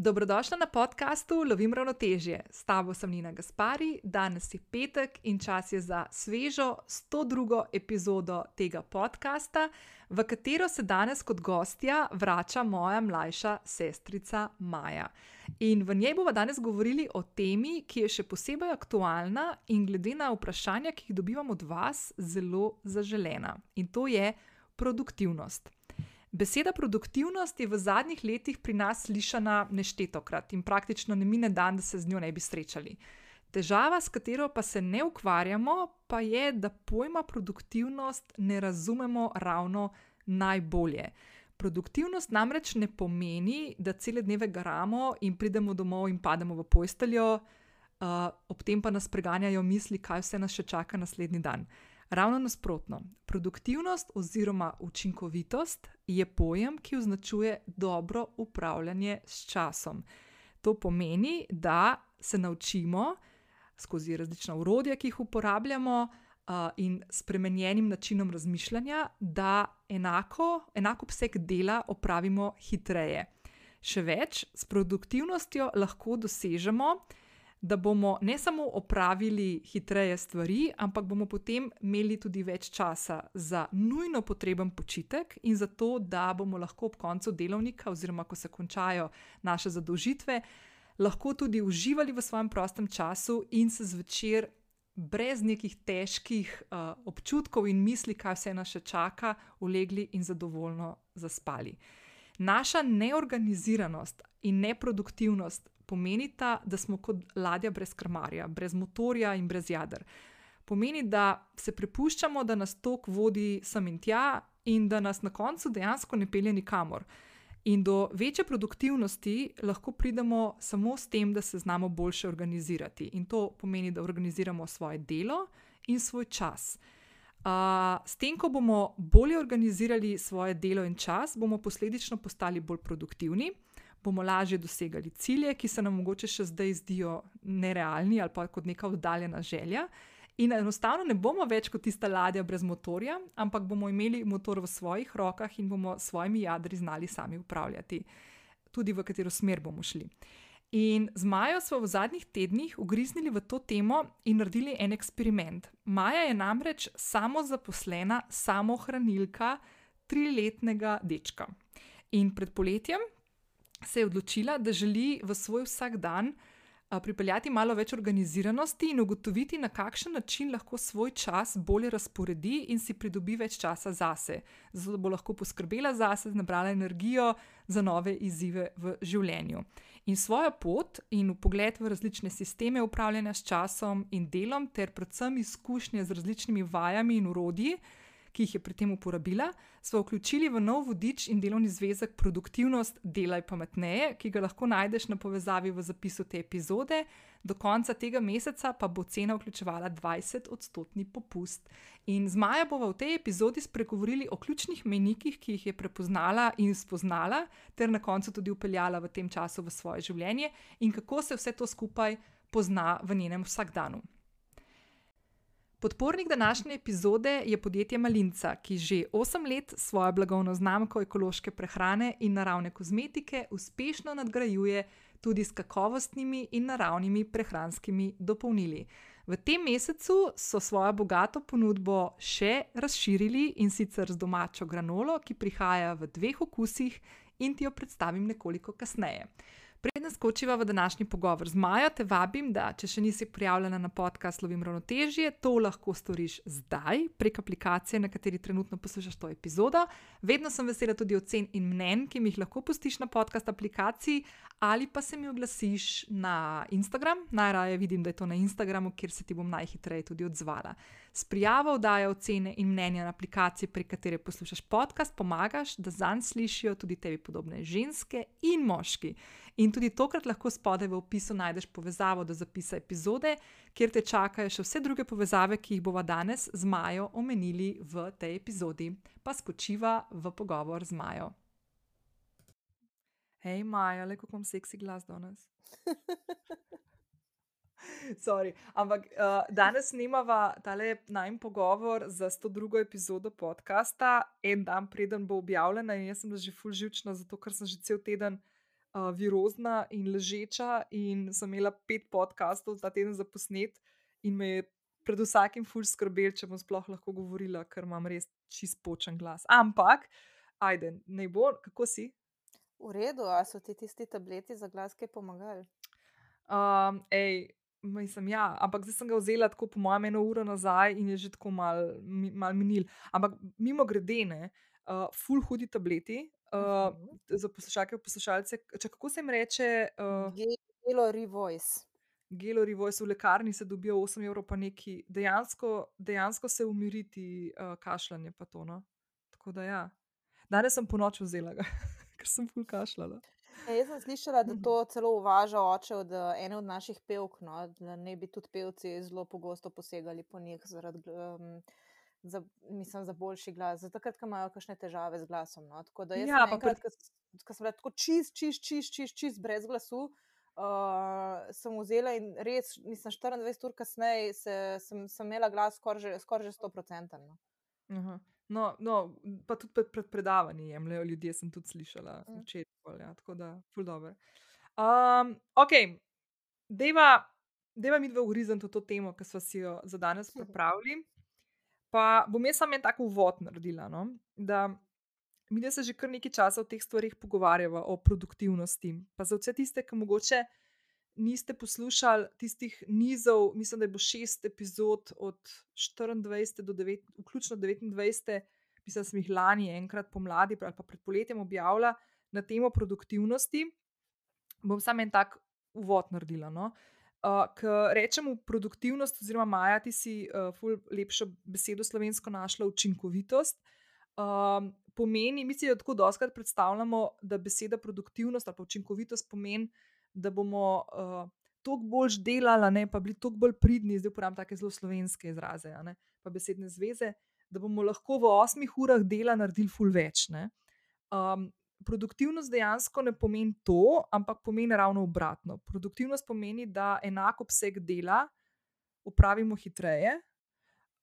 Dobrodošla na podkastu Lovim ravnotežje. S tabo sem Nina Gaspari, danes je petek in čas je za svežo 102. epizodo tega podcasta, v katero se danes kot gostja vrača moja mlajša sestrica Maja. In v njej bomo danes govorili o temi, ki je še posebej aktualna in glede na vprašanja, ki jih dobivamo od vas, zelo zaželena. In to je produktivnost. Beseda produktivnost je v zadnjih letih pri nas slišana neštetokrat in praktično ne mine dan, da se z njo ne bi srečali. Težava, s katero pa se ne ukvarjamo, pa je, da pojma produktivnost ne razumemo ravno najbolje. Produktivnost namreč ne pomeni, da cele dneve garamo in pridemo domov in pademo v posteljo, uh, ob tem pa nas preganjajo misli, kaj vse nas še čaka naslednji dan. Ravno nasprotno, produktivnost oziroma učinkovitost je pojem, ki označuje dobro upravljanje s časom. To pomeni, da se naučimo skozi različna urodja, ki jih uporabljamo, in spremenjenim načinom razmišljanja, da enako, enako obseg dela opravimo hitreje. Še več, s produktivnostjo lahko dosežemo, da bomo ne samo opravili hitreje stvari, ampak bomo potem imeli tudi več časa za nujno potreben počitek in za to, da bomo lahko ob koncu delovnika, oziroma ko se končajo naše zadolžitve, lahko tudi uživali v svojem prostem času in se zvečer. Brez nekih težkih uh, občutkov in misli, kaj vse nas še čaka, ulegli in zadovoljno zaspali. Naša neorganiziranost in neproduktivnost pomenita, da smo kot ladja brez krmarja, brez motorja in brez jader. Pomeni, da se prepuščamo, da nas tok vodi sem in tja, in da nas na koncu dejansko ne pelje nikamor. In do večje produktivnosti lahko pridemo samo s tem, da se znamo boljše organizirati. In to pomeni, da organiziramo svoje delo in svoj čas. Uh, s tem, ko bomo bolje organizirali svoje delo in čas, bomo posledično postali bolj produktivni, bomo lažje dosegali cilje, ki se nam mogoče še zdaj zdijo nerealni ali pa kot neka oddaljena želja. In enostavno ne bomo več kot tista ladja brez motorja, ampak bomo imeli motor v svojih rokah in bomo s svojimi jadri znali sami upravljati, tudi v katero smer bomo šli. In z Majo smo v zadnjih tednih ugriznili v to temo in naredili en eksperiment. Maja je namreč samo zaposlena, samo hranilka triletnega dečka. In pred poletjem, se je odločila, da želi v svoj vsak dan pripeljati malo več organiziranosti in ugotoviti, na kakšen način lahko svoj čas bolje razporedi in si pridobi več časa zase, zato da bo lahko poskrbela zase, nabrala energijo za nove izzive v življenju. In svojo pot in pogled v različne sisteme upravljanja s časom in delom, ter predvsem izkušnje z različnimi vajami in urodji, ki jih je pri tem uporabila, smo vključili v nov vodič in delovni zvezek Produktivnost Delaj pametneje, ki ga lahko najdeš na povezavi v zapisu te epizode. Do konca tega meseca pa bo cena vključevala 20-odstotni popust. In z Maja bomo v tej epizodi spregovorili o ključnih menikih, ki jih je prepoznala in spoznala, ter na koncu tudi upeljala v tem času v svoje življenje in kako se vse to skupaj pozna v njenem vsakdanu. Podpornik današnje epizode je podjetje Malinca, ki že 8 let svojo blagovno znamko ekološke prehrane in naravne kozmetike uspešno nadgrajuje tudi s kakovostnimi in naravnimi prehranskimi dopolnili. V tem mesecu so svojo bogato ponudbo še razširili in sicer z domačo granolo, ki prihaja v dveh okusih in ti jo predstavim nekoliko kasneje. Preden skočiva v današnji pogovor z Majo, te vabim, da če še nisi prijavljena na podcast Lovim ravnotežje, to lahko storiš zdaj prek aplikacije, na kateri trenutno poslušaš to epizodo. Vedno sem vesela tudi ocen in mnen, ki mi jih lahko pustiš na podcast aplikaciji ali pa se mi oglasiš na Instagram. Najraje vidim, da je to na Instagramu, kjer se ti bom najhitreje tudi odzvala. S prijavo oddaja ocene in mnenja na aplikaciji, prek katere poslušaš podcast, pomagaš, da zanj slišijo tudi tebi podobne ženske in moški. In tudi tokrat lahko spodaj v opisu najdeš povezavo do zapisa epizode, kjer te čakajo še vse druge povezave, ki jih bova danes z Majo omenili v tej epizodi. Pa skočiva v pogovor z Majo. Hej, Maja, le kako imam seksi glas danes. Sorry, ampak uh, danes snimava tale najmen pogovor za 102. epizodo podcasta, en dan preden bo objavljena, jaz sem že full živčna, zato ker sem že cel teden uh, virozna in ležeča, in sem imela pet podkastov ta teden za posnet, in me je pred vsakim ful skrbel, če bom sploh lahko govorila, ker imam res čist počen glas. Ampak, ajde, ne bo, kako si? V redu, a so ti tisti tableti za glas, ki pomagali? Um, ej, mislim, ja, ampak zdaj sem ga vzela tako, po mojem, eno uro nazaj in je že tako mal, mal minil. Ampak mimo grede, ne, uh, full hudi tableti. Uh. Za poslušalke in poslušalce, če kako se jim reče? Uh, Gelo Revoice. Gelo Revoice v lekarni se dobijo 8 evrov, pa neki dejansko, dejansko se umiriti uh, kašljanje, to. No? Tako da ja. Danes sem po noči vzela ga. ker sem full kašljala. Ja, jaz sem slišala, da to celo uvaža oče od ene od naših pevk, no, da ne bi tudi pevci zelo pogosto posegali po njih, zaradi, um, za, mislim, za boljši glas, zato ker imajo kakšne težave z glasom. No. Tako da jaz, ja, enkrat, pred... ko sem bila tako čist, čist, čist, čist, čist brez glasu, uh, sem vzela in res, mislim, 24 ur kasneje se, sem, sem imela glas skoraj že, skor že 100%. No. -huh. No, no, pa tudi pred, pred predavanji jemljajo ljudje, sem tudi slišala, mm. včeraj, ja, tako da, ful dobro. Um, ok, deva, deva mi dve ugrizen to temo, ki smo si jo za danes pripravili. Pa bom jaz samo en tako uvod naredila, no? mi da se že kar nekaj časa o teh stvarih pogovarjava, o produktivnosti. Pa za vse tiste, ki mogoče niste poslušali tistih nizov, mislim, da je bo šest epizod od 24 do 9, vključno 29, mislim, da sem jih lani enkrat pomladi ali pa pred poletjem objavila na temo produktivnosti, bom samo en tak uvod naredila. No? Uh, Ker rečemo produktivnost, oziroma Maja, ti si uh, lepšo besedo slovensko našla, učinkovitost. Um, pomeni, mi si jo tako doskrat predstavljamo, da beseda produktivnost ali pa učinkovitost pomeni, da bomo uh, toliko bolj delali, ne, pa bili toliko bolj pridni, zdaj uporabljam tako zelo slovenske izraze, ne, pa besedne zveze, da bomo lahko v osmih urah dela naredili ful več. Um, produktivnost dejansko ne pomeni to, ampak pomeni ravno obratno. Produktivnost pomeni, da enak obseg dela upravimo hitreje.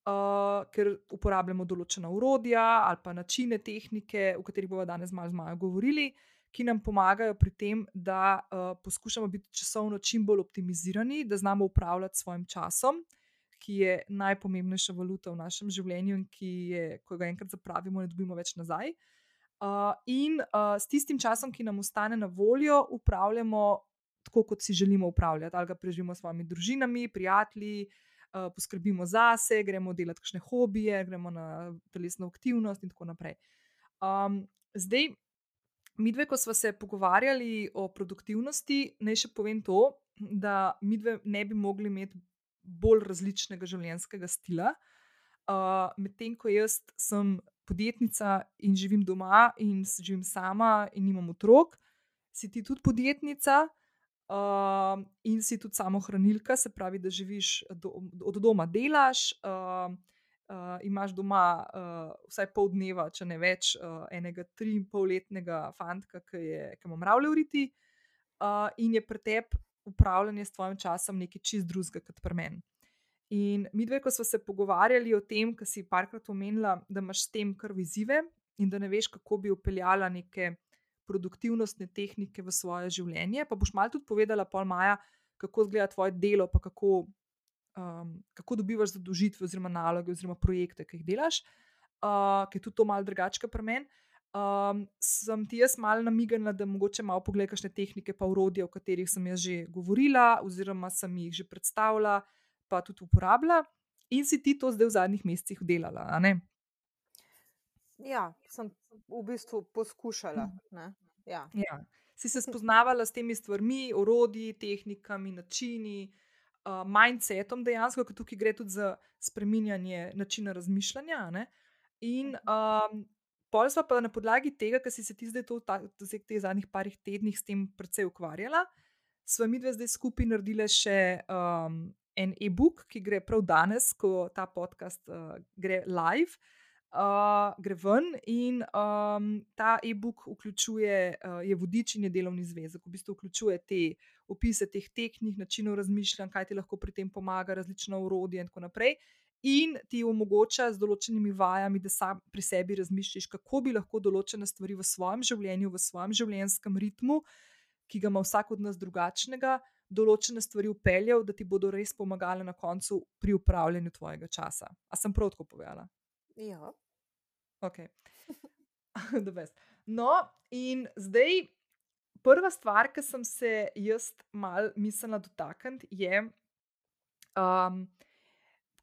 Uh, ker uporabljamo določena urodja ali pa načine, tehnike, o katerih bomo danes malo z Majo govorili, ki nam pomagajo pri tem, da uh, poskušamo biti časovno čim bolj optimizirani, da znamo upravljati svojim časom, ki je najpomembnejša valuta v našem življenju in ki je, ko ga enkrat zapravimo, ne dobimo več nazaj. Uh, in uh, s tistim časom, ki nam ostane na voljo, upravljamo tako, kot si želimo upravljati. Ali ga preživimo s svojimi družinami, prijatelji, uh, poskrbimo zase, gremo delati kakšne hobije, gremo na telesno aktivnost in tako naprej. Um, zdaj, Mi dve, ko smo se pogovarjali o produktivnosti, naj še povem to, da mi dve ne bi mogli imeti bolj različnega življenjskega stila. Uh, Medtem ko jaz sem podjetnica in živim doma in živim sama in nimam otrok, si ti tudi podjetnica uh, in si tudi samohranilka, se pravi, da živiš do, od doma, delaš. Uh, uh, imaš doma uh, vsaj pol dneva, če ne več, uh, enega tri in pol letnega fanta, ki, ki ima mravlje uriti, uh, in je pri tebi upravljanje s tvojim časom nekaj čist drugega kot pri meni. In mi dve, ko smo se pogovarjali o tem, kar si parkrat omenila, da imaš s tem kar vizive in da ne veš, kako bi upeljala neke produktivnostne tehnike v svoje življenje. Pa boš malo tudi povedala, pol Maja, kako izgleda tvoje delo, pa kako um, kako dobivaš zadožitve, oziroma naloge, oziroma projekte, ki jih delaš, uh, ki je tudi to malo drugače pri meni. Um, sem ti jaz malo namignila, da mogoče malo pogledaj, kakšne tehnike, pa urodje, o katerih sem jaz že govorila, oziroma sem jih že predstavila, pa tudi uporabljala, in si ti to zdaj v zadnjih mesecih delala. Ja, sem v bistvu poskušala. Ja. Ja. Si se spoznavala s temi stvarmi, orodji, tehnikami, načini, uh, mindsetom, dejansko, ker tukaj gre tudi za spreminjanje načina razmišljanja. Ne? In um, pol smo pa na podlagi tega, kar si se ti zdaj v teh zadnjih parih tednih s tem precej ukvarjala, smo mi dve zdaj skupaj naredili še um, en e-book, ki gre prav danes, ko ta podcast uh, gre live uh, gre ven in um, ta e-book vključuje, uh, je vodič in je delovni zvezek. V bistvu vključuje te opise teh tehnik, načinov razmišljanja, kaj ti lahko pri tem pomaga, različna urodja in tako naprej. In ti omogoča z določenimi vajami, da sam pri sebi razmišljaš, kako bi lahko določene stvari v svojem življenju, v svojem življenjskem ritmu ki ga ima vsak od nas drugačnega, določene stvari upeljal, da ti bodo res pomagale na koncu pri upravljanju tvojega časa. A sem prav tako povedala? Ja. Ok. no, in zdaj prva stvar, ki sem se jaz mal mislila dotakniti, je. Um,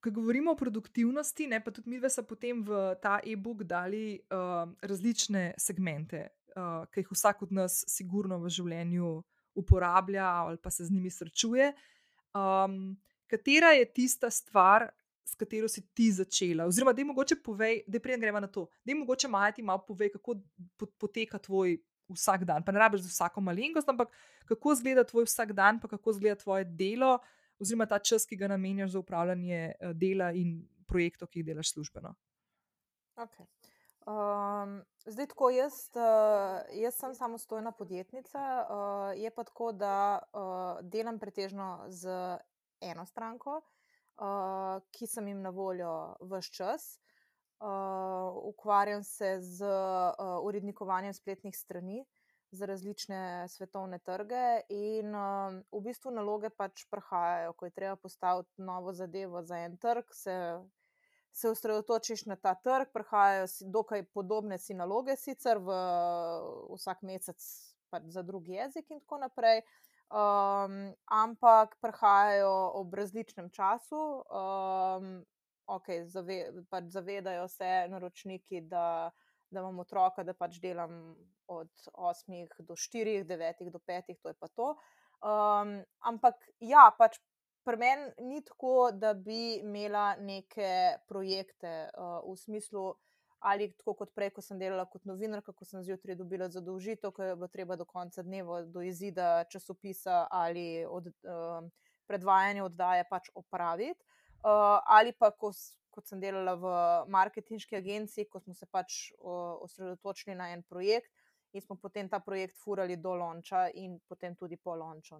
Ko govorimo o produktivnosti, ne, pa tudi mi, da so potem v ta e-book dali uh, različne segmente, uh, ki jih vsak od nas, sigurno v življenju, uporablja ali pa se z njimi srečuje. Um, katera je tista stvar, s katero si ti začela? Oziroma, da je mogoče povej, da prej gremo na to, da je mogoče majati malo povej, kako poteka tvoj vsak dan. Pa ne rabiš za vsako malenkost, ampak kako izgleda tvoj vsak dan, pa kako izgleda tvoje delo oziroma ta čas, ki ga namenjaš za upravljanje eh, dela in projektov, ki jih delaš službeno. Okay. Um, zdaj, tako jaz, uh, jaz sem samostojna podjetnica, uh, je pa tako, da uh, delam pretežno z eno stranko, uh, ki sem jim na voljo vse čas. Uh, ukvarjam se z uh, urednikovanjem spletnih strani, uh, za različne svetovne trge, in um, v bistvu naloge pač prihajajo, ko je treba postaviti novo zadevo za en trg. Se, se osredotočiš na ta trg, prihajajo si dokaj podobne si naloge, sicer v vsak mesec pač za drugi jezik in tako naprej. Um, ampak prihajajo ob različnem času, um, okay, zave, pač zavedajo se naročniki, da da imam otroka, da pač delam od 8 do 4, 9 do 5, to je pa to. Um, ampak ja, pač pri meni ni tako, da bi imela neke projekte uh, v smislu. Ali tako kot prej, ko sem delala kot novinarka, ko sem zjutraj dobila zadolžitev, ko je bilo treba do konca dneva, do izida časopisa ali od, uh, predvajanja oddaje pač opraviti, uh, ali pa ko, kot sem delala v marketinški agenciji, ko smo se pač osredotočili na en projekt in smo potem ta projekt furali do lonča in potem tudi po lonču.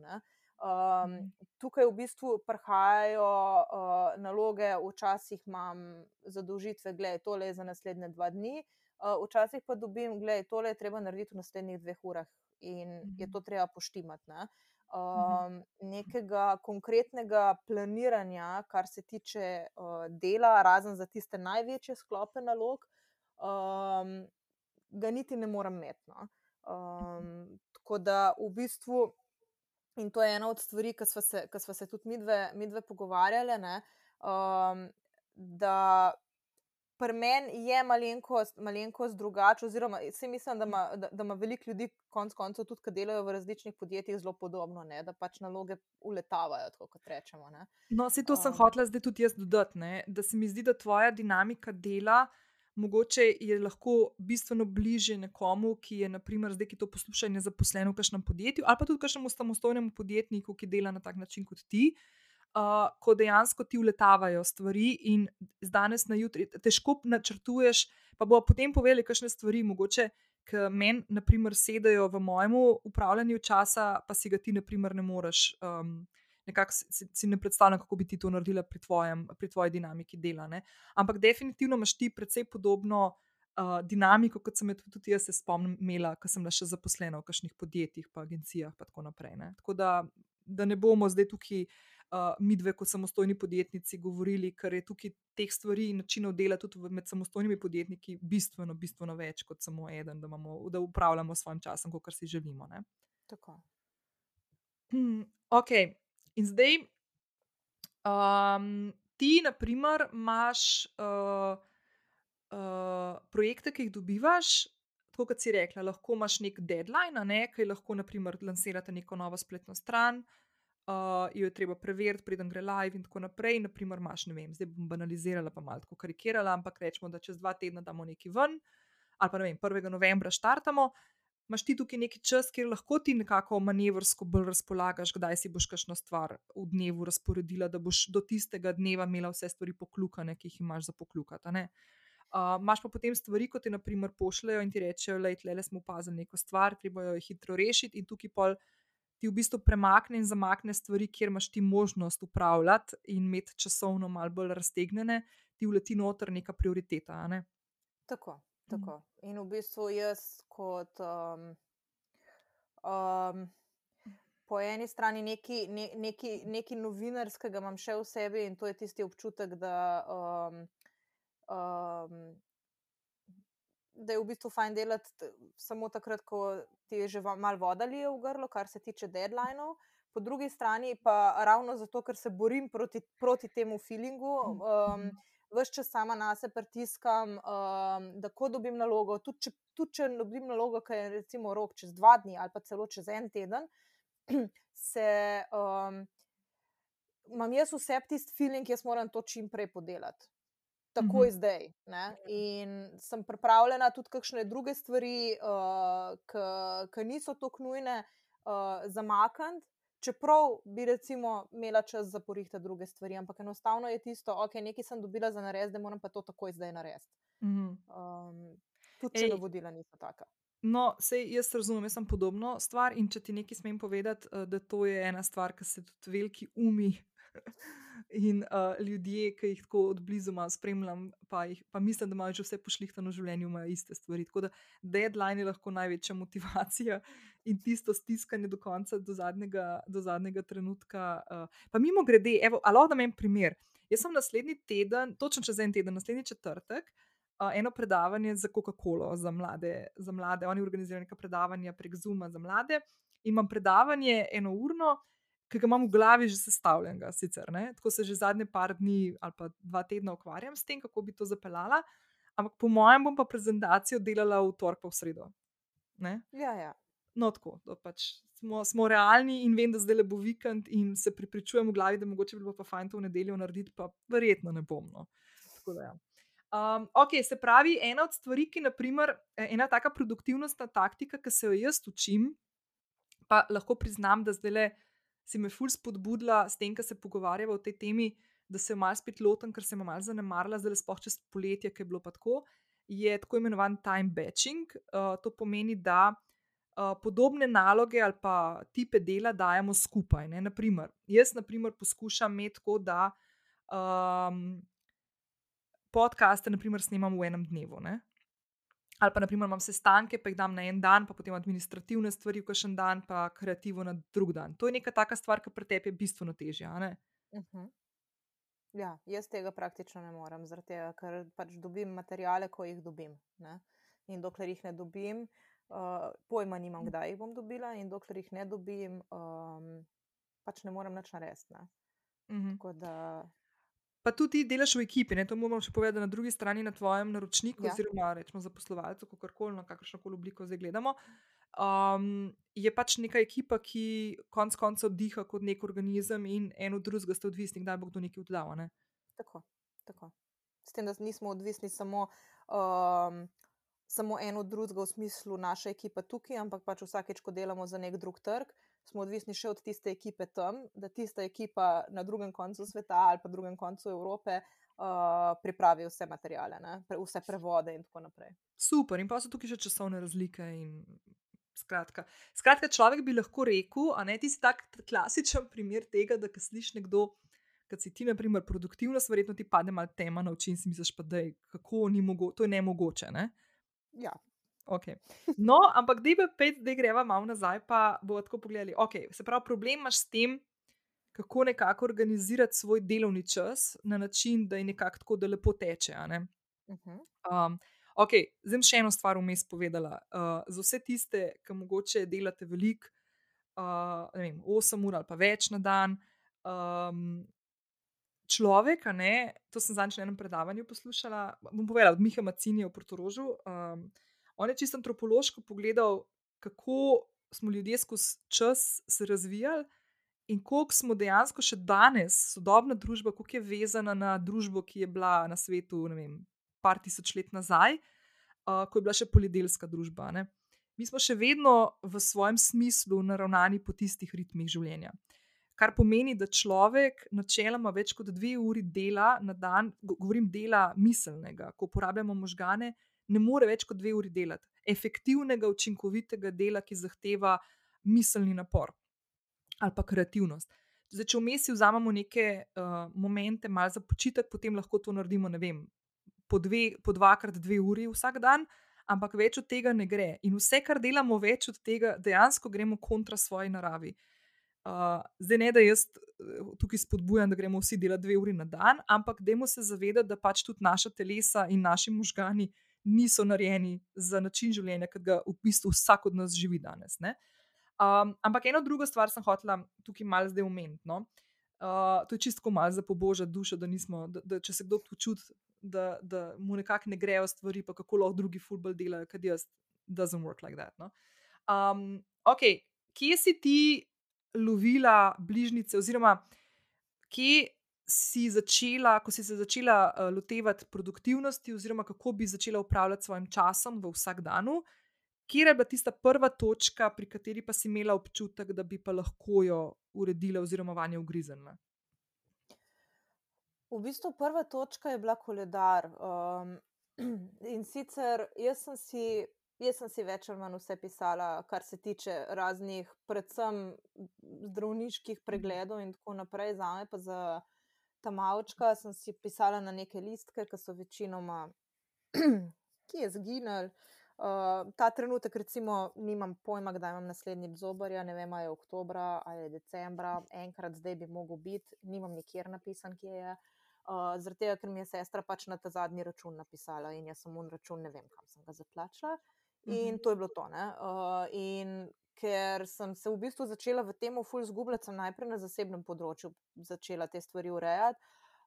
Um, tukaj v bistvu prihajajo uh, naloge, včasih imam zadolžitve, gledaj, tole je za naslednje dva dni, uh, včasih pa dobim, gledaj, tole je treba narediti v naslednjih dveh urah in je to treba poštimati. Uh, um, nekega konkretnega planiranja, kar se tiče uh, dela, razen za tiste največje sklope nalog, um, ga niti ne morem imeti. No. Um, tako da v bistvu, in to je ena od stvari, ki smo se, se tudi mi dve, mi dve pogovarjali, ne, um, da pri meni je malenkost, malenkost drugače, oziroma se mislim, da ima, da, da ima veliko ljudi, konec koncev, tudi, ki delajo v različnih podjetjih, zelo podobno, ne? da pač naloge uletavajo, tako kot rečemo. Ne? No, se to um. sem hotela zdaj tudi jaz dodati, ne? da se mi zdi, da tvoja dinamika dela. Mogoče je lahko bistveno bliže nekomu, ki je, naprimer, zdaj, ki to posluša, ne zaposlen v kažem podjetju, ali pa tudi kažemu samostojnemu podjetniku, ki dela na tak način kot ti. Uh, uh, ko dejansko ti uletavajo stvari in z danes na jutri težko načrtuješ, pa bo potem povedali, kakšne stvari mogoče. Ki meni, na primer, sedajo v mojem upravljanju časa, pa si ga ti, na primer, ne moreš, um, nekako si, si ne predstavljam, kako bi ti to naredila pri, tvojem, pri tvoji dinamiki dela. Ne? Ampak definitivno imaš ti precej podobno uh, dinamiko, kot sem jo tudi jaz se spomnim, imela, ko sem bila še zaposlena v kakšnih podjetjih, pa agencijah, in tako naprej. Ne? Tako da, da ne bomo zdaj tukaj uh, mi dve, kot samostojni podjetnici, govorili, ker je tukaj teh stvari in načinov dela tudi med samostojnimi podjetniki bistveno, bistveno več kot samo eden, da, imamo, da upravljamo s svojim časom, kot si želimo. Ne? Tako. Hmm, ok, in zdaj um, ti, na primer, imaš uh, uh, projekte, ki jih dobivaš. Tako kot si rekla, lahko imaš nek deadline, ne, ki lahko, naprimer, lansirate neko novo spletno stran, uh, uh, jo je treba preveriti, preden gre live in tako naprej. Naprimer, imaš, ne vem, zdaj bom banalizirala, pa malo karikirala, ampak rečemo, da čez dva tedna damo neki ven, ali pa ne vem, 1. novembra štartamo. Máš ti tukaj neki čas, kjer lahko ti nekako manevrsko bolj razpolagaš, kdaj si boš kakšno stvar v dnevu razporedila, da boš do tistega dneva imela vse stvari poklukane, ki jih imaš za poklukati. Uh, Máš pa potem stvari, kot ti naprimer pošljajo in ti rečejo, da le smo opazili neko stvar, treba jo hitro rešiti in tukaj pol ti v bistvu premakne in zamakne stvari, kjer imaš ti možnost upravljati in imeti časovno malo bolj raztegnjene, ti uleti noter neka prioriteta. Ne? Tako, tako. In v bistvu jaz kot. Um, um, po eni strani nekaj ne, neki, neki novinarskega imam še v sebi in to je tisti občutek, da, um, um, da je v bistvu fajn delati samo takrat, ko ti je že malo voda lije v grlo, kar se tiče deadline-ov. Po drugi strani pa ravno zato, ker se borim proti, proti temu feelingu. Um, Ves čas sama na sebe pritiskam, um, da ko dobim nalogo, tudi če, tudi če dobim nalogo, ki je recimo rok čez dva dni ali pa celo čez en teden, se um, imam jaz vse tisti feeling, jaz moram to čim prej podelati. Tako je -hmm. zdaj. Ne? In sem pripravljena tudi kakšne druge stvari, uh, ki niso tako nujne, uh, zamakniti. Čeprav bi recimo imela čas za porihta druge stvari, ampak enostavno je tisto, ok, nekaj sem dobila za narediti, da moram pa to takoj zdaj narediti. Mm -hmm. um, tudi če navodila niso taka. No, sej jaz razumem, jaz sem podobno stvar. In če ti nekaj smem povedati, uh, da to je ena stvar, ki se tudi veliki umi in uh, ljudje, ki jih tako odblizu malo spremljam, pa, jih, pa mislim, da imajo že vse pošlihtano v življenju, imajo iste stvari. Tako da deadline je lahko največja motivacija in tisto stiskanje do konca, do zadnjega, do zadnjega trenutka. Uh, pa mimo grede, evo, alo, da imam primer. Jaz sem naslednji teden, točno čez en teden, naslednji četrtek eno predavanje za Coca-Colo za mlade, za mlade. Oni organizirajo neka predavanja prek Zuma za mlade. In imam predavanje eno urno, ki ga imam v glavi že sestavljenega, sicer ne. Tako se že zadnje par dni ali pa dva tedna ukvarjam s tem, kako bi to zapeljala. Ampak po mojem bom pa prezentacijo delala v torek pa v sredo. Ne? Ja, ja. No, tako, pač smo, smo realni in vem, da zdaj le bo vikend in se pripričujem v glavi, da mogoče bi bilo pa fajn to v nedeljo narediti, pa verjetno ne bom. No. Tako da ja. Um, ok, se pravi, ena od stvari, ki naprimer, e, ena taka produktivnostna taktika, ki se jo jaz učim, pa lahko priznam, da zdaj le si me ful spodbudila s tem, kar se pogovarjava o tej temi, da se malo spet lotim, ker sem malo zanemarila, zdaj le spoh čez poletje, ki je bilo pa tako, je tako imenovan time batching. Uh, to pomeni, da uh, podobne naloge ali pa tipe dela dajemo skupaj. Naprimer, jaz naprimer, poskušam imeti tako, da. Um, podcaste, naprimer, snemam v enem dnevu. Ne? Ali pa, naprimer, imam sestanke, pa jih dam na en dan, pa potem administrativne stvari v kažen dan, pa kreativo na drug dan. To je neka taka stvar, ki pri tebi je bistveno težja. Uh mhm. -huh. Ja, jaz tega praktično ne morem, tega, ker pač dobim materijale, ko jih dobim. Ne? In dokler jih ne dobim, uh, pojma nimam, kdaj jih bom dobila, in dokler jih ne dobim, um, pač ne morem več narediti. Uh mhm. -huh. Tako da pa tudi delaš v ekipi. Ne? To moramo še povedati na drugi strani, na tvojem naročniku, ja. oziroma rečemo zaposlovalcu, kako koli, na kakršno koli obliko zdaj gledamo. Um, je pač neka ekipa, ki konec koncev diha kot nek organizem in eno drugega ste odvisni, kdaj bo kdo nekaj oddal. Ne? Tako, tako. S tem, da nismo odvisni samo. Um, Samo eno drugega v smislu naše ekipe tukaj, ampak pač vsakeč, ko delamo za nek drug trg, smo odvisni še od tiste ekipe tam, da tista ekipa na drugem koncu sveta ali pa drugem koncu Evrope uh, pripravi vse materijale, Pre, vse prevode in tako naprej. Super, in pa so tukaj še časovne razlike. In... Skratka. Skratka, človek bi lahko rekel, da je ti tak klasičen primer tega, da slišiš nekdo, ki si ti, na primer, produktivnost, verjetno ti pade malo tema na oči in si misliš, da je kako ni mogoče, to je nemogoče. Ne? Ja, Okay. No, ampak da bi pet, da greva malo nazaj, pa bo tako pogledali. Okay, se pravi, problem imaš s tem, kako nekako organizirati svoj delovni čas na način, da je nekako tako, da lepo teče. Uh -huh. um, ok, zdaj še eno stvar vmes povedala. Uh, za vse tiste, ki mogoče delate veliko, uh, ne vem, 8 ur ali pa več na dan. Um, Človek, ne, to sem zadnjič na enem predavanju poslušala, bom povedala od Miha Macinija v Portorožu. Um, On je čisto antropološko pogledal, kako smo ljudje skozi čas se razvijali in koliko smo dejansko še danes, sodobna družba, kako je vezana na družbo, ki je bila na svetu, ne vem, par tisoč let nazaj, uh, ko je bila še poljedelska družba. Ne? Mi smo še vedno v svojem smislu naravnani po tistih ritmih življenja. Kar pomeni, da človek načeloma več kot dve uri dela na dan, govorim dela miselnega, ko uporabljamo možgane, ne more več kot dve uri delati. Efektivnega, učinkovitega dela, ki zahteva miselni napor ali pa kreativnost. Zdaj, če vmes vzamemo neke uh, momente, malo za počitek, potem lahko to naredimo, ne vem, po, dve, po dvakrat dve uri vsak dan, ampak več od tega ne gre. In vse, kar delamo več od tega, dejansko gremo kontra svoji naravi. Uh, zdaj ne, da jaz eh, tukaj spodbujam, da gremo vsi delati dve uri na dan, ampak dajmo se zavedati, da pač tudi naša telesa in naši možgani niso narejeni za način življenja, ki ga v bistvu vsak od nas živi danes. Um, ampak eno drugo stvar sem hotela tukaj malo zdaj umeniti. No? Uh, to je čisto malo za pobožati dušo, da, nismo, da, da če se kdo počuti, da, da mu nekako ne grejo stvari, pa kako lahko drugi futbol delajo, kad jaz, doesn't work like that. No? Um, ok, kje si ti? lovila bližnjice, oziroma kje si začela, ko si se začela uh, lotevati produktivnosti, oziroma kako bi začela upravljati svojim časom v vsakdanu, kje je bila tista prva točka, pri kateri pa si imela občutek, da bi pa lahko jo uredila oziroma vanje ugriznila. V bistvu prva točka je bila koledar. Um, in sicer jaz sem si Jaz sem si več ali manj vse pisala, kar se tiče raznih, predvsem zdravniških mhm. pregledov in tako naprej. Za me, pa za ta malčka, sem si pisala na neke listke, ki so večinoma, ki je zginil. Uh, ta trenutek, recimo, nimam pojma, kdaj imam naslednji zobarja, ne vem, ali je oktobra ali je decembra, enkrat zdaj bi mogel biti, nimam nikjer napisan, kje je. Uh, Zaradi tega, ker mi je sestra pač na ta zadnji račun napisala in jaz sem un račun, ne vem, kam sem ga zaplačala. In to je bilo to. Uh, in ker sem se v bistvu začela v tem uful zgubljati, sem najprej na zasebnem področju začela te stvari urejati.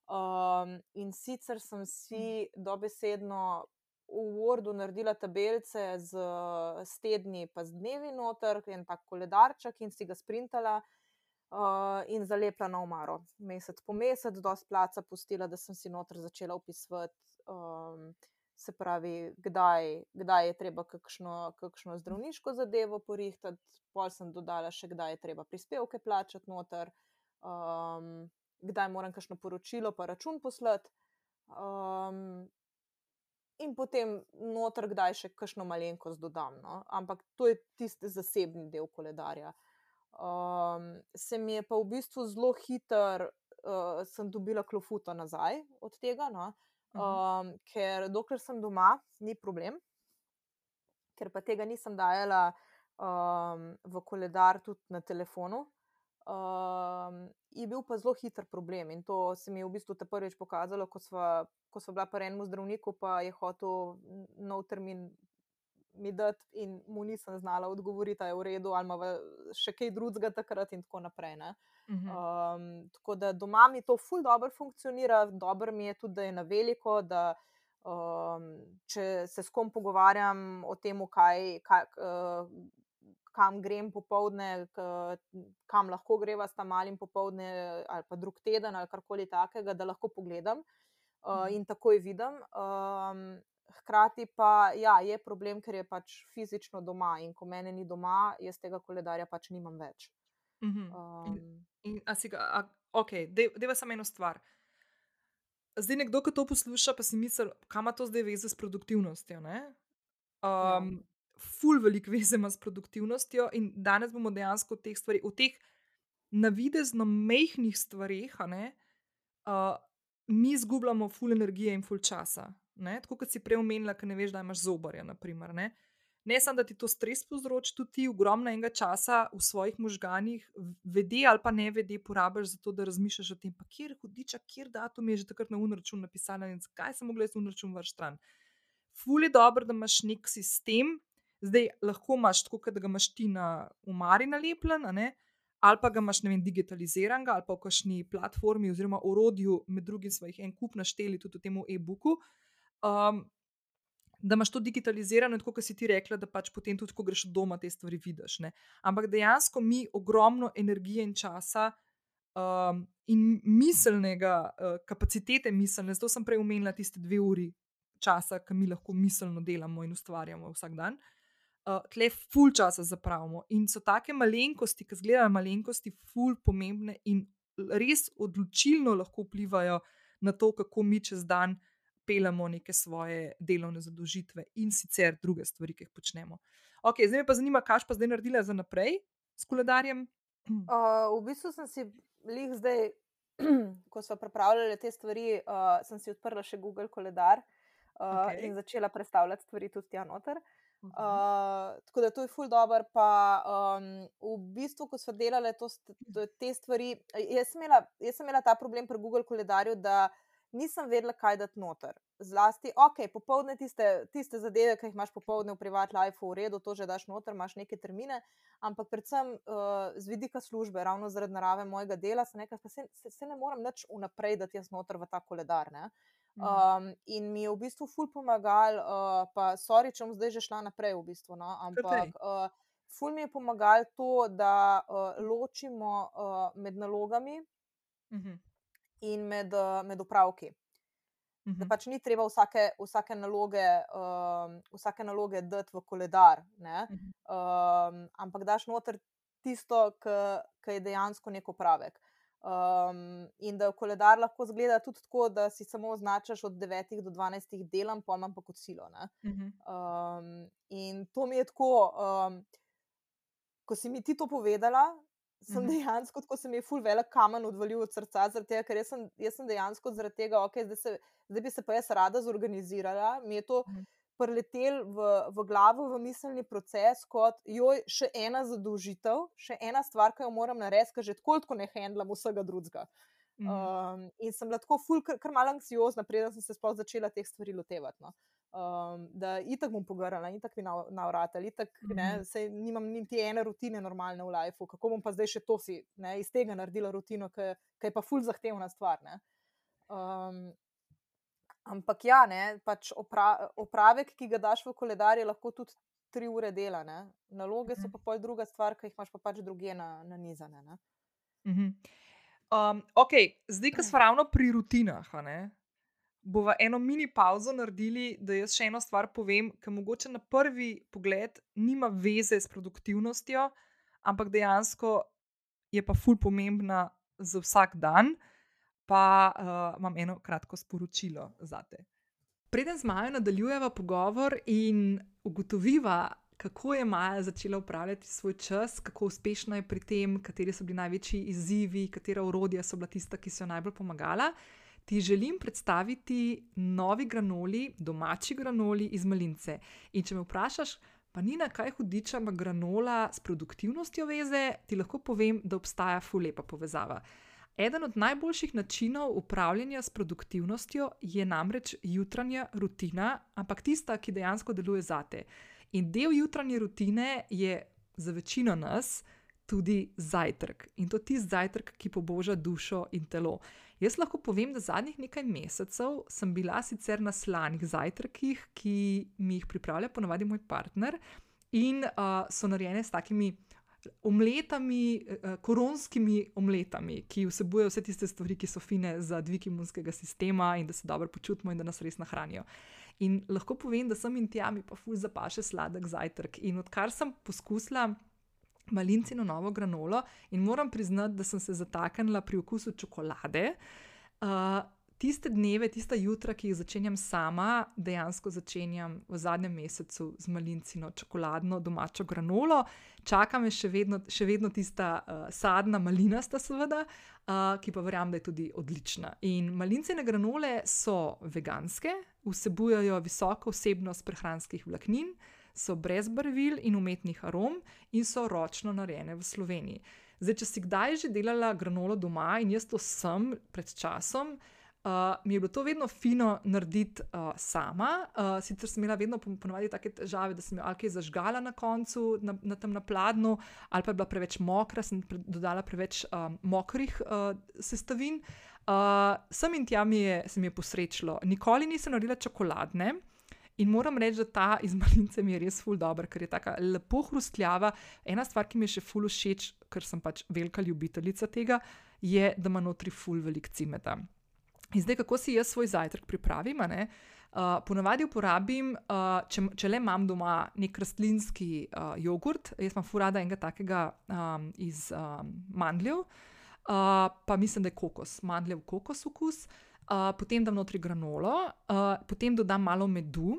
Um, in sicer sem si dobesedno v Wordu naredila tabelice z, z tedni, pa z dnevi noter, en tak koledarček in si ga sprintala. Uh, in zalepila na omaro, mesec po mesec, dosti placa pustila, da sem si noter začela upisovati um, se pravi, kdaj, kdaj je treba kakšno, kakšno zdravniško zadevo porihtati, pol sem dodala še, kdaj je treba prispevke plačati noter, um, kdaj moram kakšno poročilo, pa račun poslati. Um, In potem noter, kdaj še kakšno malenkost dodam. No? Ampak to je tisti zasebni del koledarja. Um, se mi je pa v bistvu zelo hiter, uh, sem dobila klofuto nazaj od tega. No? Um, ker dokler sem doma, ni problem, ker pa tega nisem dajala um, v koledar tudi na telefonu. Um, je bil pa zelo hiter problem in to se mi je v bistvu te prvič pokazalo, ko smo bila pri enem zdravniku, pa je hotel nov termin mi dati, in mu nisem znala odgovoriti, da je v redu, ali ima še kaj drugega takrat, in tako naprej. Um, tako da doma mi to ful dobro funkcionira, dobro mi je tudi, da je na veliko. Da, um, če se s kom pogovarjam o tem, kaj. kaj uh, Kam grem popovdne, kam lahko greva s tam malim popovdne, ali pa drug teden, ali karkoli takega, da lahko pogledam uh, in takoj vidim. Um, hkrati pa ja, je problem, ker je pač fizično doma in ko mene ni doma, jaz tega koledarja pač nimam več. Mm -hmm. um, in, in, a si ga, a, ok, deva samo eno stvar. Zdaj, nekdo, ki to posluša, pa si misli, kam ima to zdaj veze s produktivnostjo. Um, ja. Ful, veliko veze ima s produktivnostjo, in danes bomo dejansko o teh stvarih, o teh navidezno mehkih stvarih, uh, mi izgubljamo ful energije in ful časa. Ne? Tako kot si prej omenila, ker ne veš, da imaš zobarja. Naprimer, ne ne samo, da ti to stres povzroči, tudi ti ogromno enega časa v svojih možganjih, vede ali pa ne vede, porabiš za to, da razmišljaš o tem, pa kjer hudiča, kjer datum je že takrat na unračun napisan in zakaj sem mogla jaz unračun vrš stran. Ful je dobro, da imaš nek sistem, zdaj lahko imaš tako, da ga imaš ti na umari nalepljen. Ali pa ga imaš vem, digitaliziran, ali pa v kakšni platformi oziroma orodju, med drugim smo jih en kup našteli tudi v tem e-booku, um, da imaš to digitalizirano, tako kot si ti rekla, da pač potem tudi, ko greš doma, te stvari vidiš. Ne? Ampak dejansko mi ogromno energije in časa um, in miselnega, uh, kapacitete miselne, zato sem prej omenila tiste dve uri časa, ki mi lahko miselno delamo in ustvarjamo vsak dan. Uh, tle ful časa zapravimo in so take malenkosti, ki zgledajo malenkosti, ful pomembne in res odločilno lahko vplivajo na to, kako mi čez dan uh, peljemo neke svoje delovne zadožitve in sicer druge stvari, ki jih počnemo. Ok, zdaj me pa zanima, kaj pa zdaj naredila za naprej s koledarjem. Uh, v bistvu sem si jih zdaj, ko smo pripravljali te stvari, uh, sem si odprla še Google koledar uh, okay. in začela predstavljati stvari tudi tam noter. Uh, tako da to je ful dobr. Pa um, v bistvu, ko smo delali to, to, te stvari, jaz sem, imela, jaz sem imela ta problem pri Google koledarju, da nisem vedela, kaj dati noter. Zlasti, ok, popoldne tiste, tiste zadeve, ki jih imaš popoldne v privat life, v redu, to že daš noter, imaš neke termine, ampak predvsem uh, z vidika službe, ravno zaradi narave mojega dela, se, nekaj, se, se, se ne morem nič vnaprej dati jaz noter v ta koledar. Ne? Um, in mi je v bistvu ful pomagal, uh, pa sorry, če bom zdaj že šla naprej, v bistvu, no? ampak uh, ful mi je pomagal to, da uh, ločimo uh, med nalogami uh mhm. -huh. In med, uh, med upravki. -huh. Da mhm. pač ni treba vsake, vsake naloge, um, vsake naloge dati v koledar, uh -huh. um, ampak daš noter tisto, kar je dejansko nek upravek. Um, in da koledar lahko zgleda tudi tako, da si samo označaš od 9 do 12 delam, pa imam pa kot silo. Uh -huh. um, in to mi je tako, um, ko si mi ti to povedala, sem uh -huh. dejansko, ko se mi je full velik kamen odvalil od srca, tega, ker jaz sem, jaz sem dejansko zaradi tega, okay, zdaj, se, zdaj bi se pa jaz rada zorganizirala. Mi je to. Uh -huh preletel v, v glavo, v miselni proces, kot joj, še ena zadolžitev, še ena stvar, ki jo moram narediti, ker že tako kot ne handlam vsega drugega. Mm. Um, in sem lahko ful, kar, kar malo anksiozna, preden sem se sploh začela teh stvari lotevati. No. Um, da itak bom pograla, itak mi navratila, itak ne, mhm. se, nimam niti ene rutine normalne v lifeu, kako bom pa zdaj še to si ne, iz tega naredila rutino, ki je pa ful zahtevna stvar. Um, Ampak ja, ne, pač opra, opravek, ki ga daš v koledar, je lahko tudi tri ure dela. Ne. Naloge so mhm. pa pol druga stvar, ki jih imaš pa pač druge na, na nizane. Mhm. Um, ok, zdaj, ko smo ravno pri rutinah, bomo eno mini pauzo naredili, da jaz še eno stvar povem, ki mogoče na prvi pogled nima veze s produktivnostjo, ampak dejansko je pa ful pomembna za vsak dan pa uh, imam eno kratko sporočilo za te. Preden z Majo nadaljujeva pogovor in ugotoviva, kako je Maja začela upravljati svoj čas, kako uspešna je pri tem, kateri so bili največji izzivi, katera urodja so bila tista, ki so jo najbolj pomagala, ti želim predstaviti novi granoli, domači granoli iz Malince. In če me vprašaš, pa ni na kaj hudiča, ima granola s produktivnostjo veze, ti lahko povem, da obstaja fulepa povezava. Eden od najboljših načinov upravljanja s produktivnostjo je namreč jutranja rutina, ampak tista, ki dejansko deluje zate. In del jutranje rutine je za večino nas tudi zajtrk. In to tisti zajtrk, ki poboža dušo in telo. Jaz lahko povem, da zadnjih nekaj mesecev sem bila sicer na slanih zajtrkih, ki mi jih pripravlja ponovadi moj partner, in uh, so narejene s takimi omletami, koronskimi omletami, ki vsebujejo vse tiste stvari, ki so fine za dvig imunskega sistema in da se dobro počutimo in da nas res nahranijo. In lahko povem, da sem in tja mi pa ful zapaše sladek zajtrk. In odkar sem poskusila malincino novo granolo in moram priznati, da sem se zataknila pri okusu čokolade. Uh, tiste dneve, tiste jutra, ki jih začenjam sama, dejansko začenjam v zadnjem mesecu z malincino čokoladno domačo granolo. Čaka me še vedno, še vedno tista uh, sadna malinasta, seveda, uh, ki pa verjamem, da je tudi odlična. In malincine granole so veganske, vsebujajo visoko vsebnost prehranskih vlaknin, so brez barvil in umetnih arom in so ročno narejene v Sloveniji. Zdaj, če si kdaj že delala granolo doma in jaz to sem pred časom, Uh, mi je bilo to vedno fino narediti uh, sama, uh, sicer sem imela vedno ponovadi take težave, da sem jo ali kaj zažgala na koncu, na, na tem napladnu, ali pa je bila preveč mokra, sem pre, dodala preveč um, mokrih uh, sestavin. Uh, sem in tja mi je, se mi je posrečilo. Nikoli nisem naredila čokoladne. In moram reči, da ta iz malince mi je res ful dobro, ker je tako lepo hrustljava. Ena stvar, ki mi je še ful všeč, ker sem pač velika ljubiteljica tega, je, da ima notri ful velik cimeta. In zdaj, kako si jaz svoj zajtrk pripravim? Uh, ponavadi uporabim, uh, če, če le imam doma nek rastlinski uh, jogurt, jaz imam furada enega takega um, iz um, mandljev, uh, pa mislim, da je kokos, mandljev kokos okus. Uh, potem dam notri granolo, uh, potem dodam malo medu,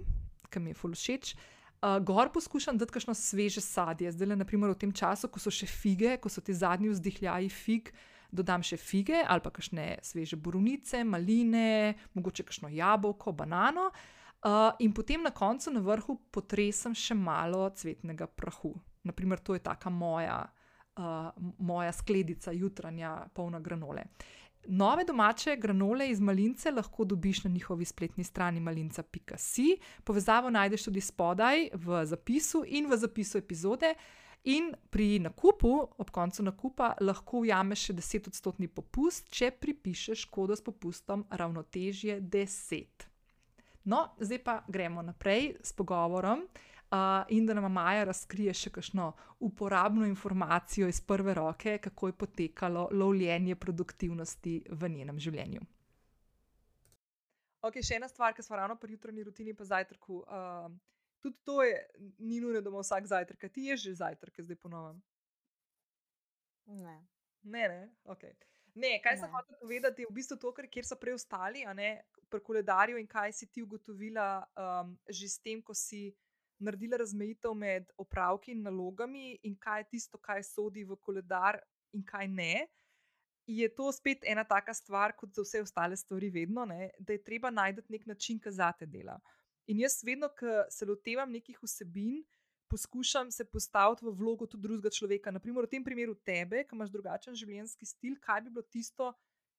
ki mi je ful všeč. Uh, gor poskušam dati kakšno sveže sadje, zdaj le naprimer v tem času, ko so še fige, ko so ti zadnji vzdihljaji fig. Uh, dodam še fige ali pa kakšne sveže borovnice, maline, mogoče kakšno jabolko, banano. Uh, in potem na koncu na vrhu potresem še malo cvetnega prahu. Naprimer, to je taka moja, uh, moja skledica jutranja, polna granole. Nove domače granole iz malince lahko dobiš na njihovi spletni strani malinca.si. Povezavo najdeš tudi spodaj v zapisu in v zapisu epizode. In pri nakupu, ob koncu nakupa, lahko ujameš še 10-odstotni popust, če pripišeš kodo s popustom ravnotežje 10. No, zdaj pa gremo naprej s pogovorom. Uh, in da nam Maja razkrije še kakšno uporabno informacijo iz prve roke, kako je potekalo lovljenje produktivnosti v njenem življenju. Ok, še ena stvar, ki smo ravno pri jutranji rutini, pa zajtrku. Uh, tudi to je, ni nujno, da ima vsak zajtrk, ti je že zajtrk, zdaj ponovim. Ne. Ne, ne, okay. ne kaj ne. sem hotel povedati, je v bistvu to, kjer so prej ostali, a ne pri koledarju in kaj si ti ugotovila um, že s tem, ko si naredila razmejitev med opravki in nalogami, in kaj je tisto, kaj sodi v koledar, in kaj ne. Je to spet ena taka stvar, kot za vse ostale stvari, vedno, ne, da je treba najti nek način, ki za te dela. In jaz vedno, ko se lotevam nekih vsebin, poskušam se postaviti v vlogo tudi drugega človeka. Naprimer, v tem primeru tebe, ki imaš drugačen življenjski stil, kaj bi bilo tisto,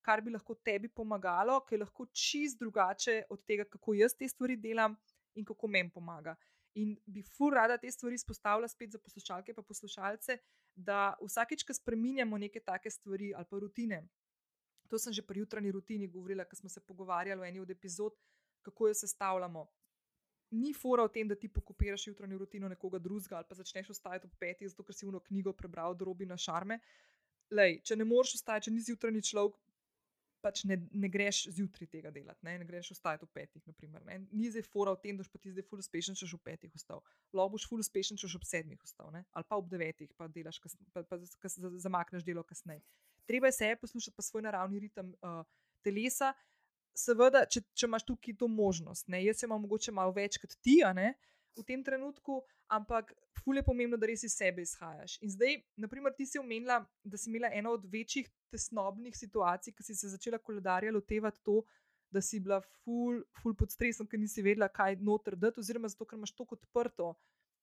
kar bi lahko tebi pomagalo, ki je lahko čist drugače od tega, kako jaz te stvari delam in kako meni pomaga. In bi fur rada te stvari izpostavila spet za poslušalke in poslušalce, da vsakeč, ko spremenjamo neke take stvari ali pa rutine, to sem že pri jutranji rutini govorila, ko smo se pogovarjali o eni od epizod, kako jo sestavljamo. Ni fora v tem, da ti pokopiraš jutranjo rutino nekoga drugega ali pa začneš vstajati ob petih, zato ker si uno knjigo prebral, drobi na šarme. Lej, če ne moreš vstajati, če nisi jutranji človek, pač ne, ne greš zjutraj tega delati, ne, ne greš vstajati v petih. Naprimer, Ni zdaj fora v tem, da boš ti zdaj full uspešen, če boš v petih vstal. Lahko boš full uspešen, če boš ob sedmih vstal, ne? ali pa ob devetih, pa delaš, kas, pa, pa, pa zamakneš delo kasneje. Treba je se poslušati pa svoj naravni ritem uh, telesa. Seveda, če, če imaš tukaj to možnost, ne? jaz imam mogoče malo več kot ti, ne v tem trenutku, ampak ful je pomembno, da res iz sebe izhajaš. In zdaj, naprimer, ti si omenila, da si imela eno od večjih tesnobnih situacij, ki si se začela koledarja lotevati to, da si bila ful, ful pod stresom, ker nisi vedela, kaj noter dati, oziroma zato, ker imaš to kot odprto,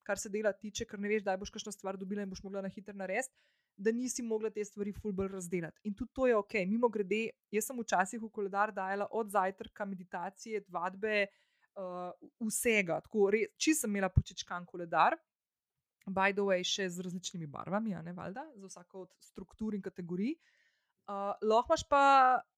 kar se dela tiče, ker ne veš, da boš kakšno stvar dobila in boš mogla na hitro narediti. Da nisi mogla te stvari fulbr razdeliti. In tudi to je ok. Mimo grede, jaz sem včasih v koledar dajala od zajtrka, meditacije, vadbe, uh, vsega. Tako, če sem imela počečkan koledar, by the way, še z različnimi barvami, ne valjda, za vsako od struktur in kategorij. Uh, lahko imaš pa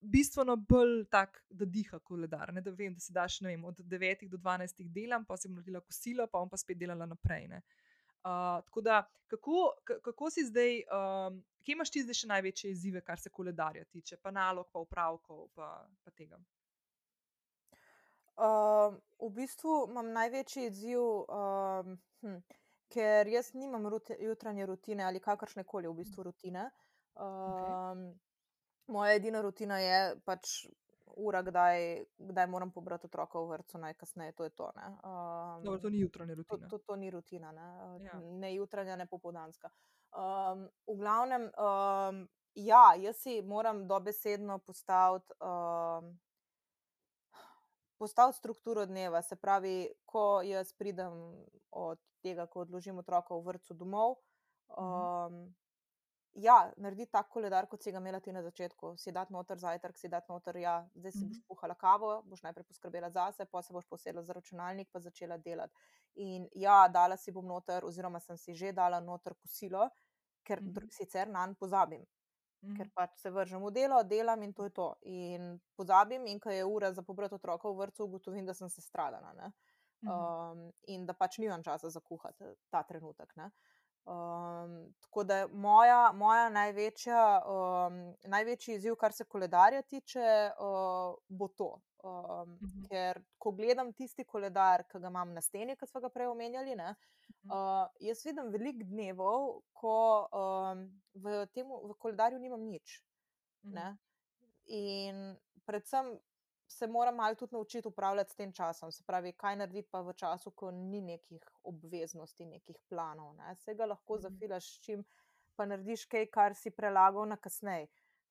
bistveno bolj tak, da diha koledar. Ne, da vem, da si daš vem, od 9 do 12 delam, pa si naredila kosilo, pa bom pa spet delala naprej. Uh, tako da, kako, kako si zdaj, um, kje imaš ti zdaj še največje izzive, kar se koledarja tiče, pa nalog, pa upravkov, pa, pa tega? Uh, v bistvu imam največji izziv. Uh, hm ker jaz nimam rute, jutranje rutine ali kakršne koli v bistvu rutine. Um, okay. Moja edina rutina je pač ura, kdaj, kdaj moram pobrati otroka v vrtu, najkasneje to je to. Um, Dobro, to ni jutranja rutina. To, to, to ni rutina, ne, ja. ne jutranja, ne popoldanska. Um, v glavnem, um, ja, jaz si moram dobesedno postaviti. Um, Postaviti strukturo dneva, se pravi, ko jaz pridem od tega, ko odložim otroka v vrtu domov. Um, ja, naredi tako koledar, kot si ga imela ti na začetku. Si dati noter zajtrk, si dati noter, ja, zdaj si boš puhala kavo, boš najprej poskrbela zase, pa se boš posedla za računalnik, pa začela delati. In ja, dala si bom noter, oziroma sem si že dala noter kosilo, ker mm -hmm. sicer na en pozabim. Mm. Ker pač se vržem v delo, delam in to je to. In pozabim, in ko je ura za pobrati otroka v vrtu, ugotovim, da sem se stradala. Ne? um, in da pač nimam časa za kuhati ta trenutek. Um, tako da moja, moja največja, um, največji izziv, kar se koledarja tiče, uh, bo to. Um, uh -huh. Ker ko gledam tisti koledar, ki ga imam na steni, ki smo ga prej omenjali, ne, uh, jaz vidim veliko dnevov, ko um, v tem koledarju nimam nič. Uh -huh. In predvsem se moram malo tudi naučiti upravljati s tem časom. Se pravi, kaj narediti pa v času, ko ni nekih obveznosti, nekih planov. Ne? Se ga lahko mm. zafilaš, čim pa narediš kaj, kar si prelagal na kasneje.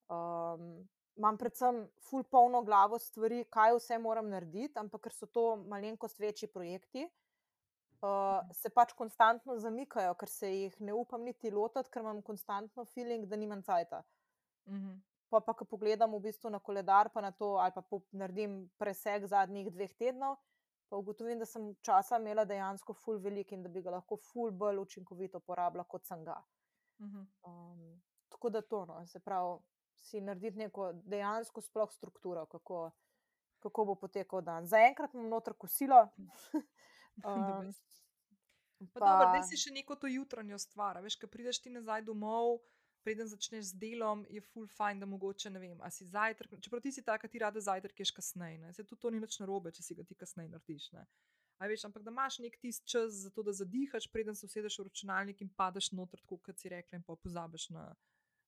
Um, imam predvsem full polno glavo stvari, kaj vse moram narediti, ampak ker so to malenkost večji projekti, uh, se pač konstantno zamikajo, ker se jih ne upam niti lotiti, ker imam konstantno feeling, da nimam cajta. Mhm. Pa pa, ko pogledam v bistvu na koledar, pa na to, ali pa naredim preseg zadnjih dveh tednov, pa ugotovim, da sem časa imela dejansko full velik in da bi ga lahko full bolj učinkovito porabila, kot sem ga. Mhm. Um, tako da to, no, se pravi, si narediti neko dejansko sploh strukturo, kako, kako bo potekal dan. Zaenkrat imam noter kosilo. Um. Pa, pa dobro, da si še neko to jutranjo stvar. Veš, ko prideš ti nazaj domov, preden začneš z delom, je full fajn, da mogoče ne vem, a si zajtrk. Čeprav ti si ta, ki ti rada zajtrk ješ kasneje, ne? se tudi to ni nič narobe, če si ga ti kasneje narediš. Ne? A veš, ampak da imaš nek tisti čas za to, da zadihaš, preden se usedeš v računalnik in padeš noter, kot si rekla, in pa pozabiš na,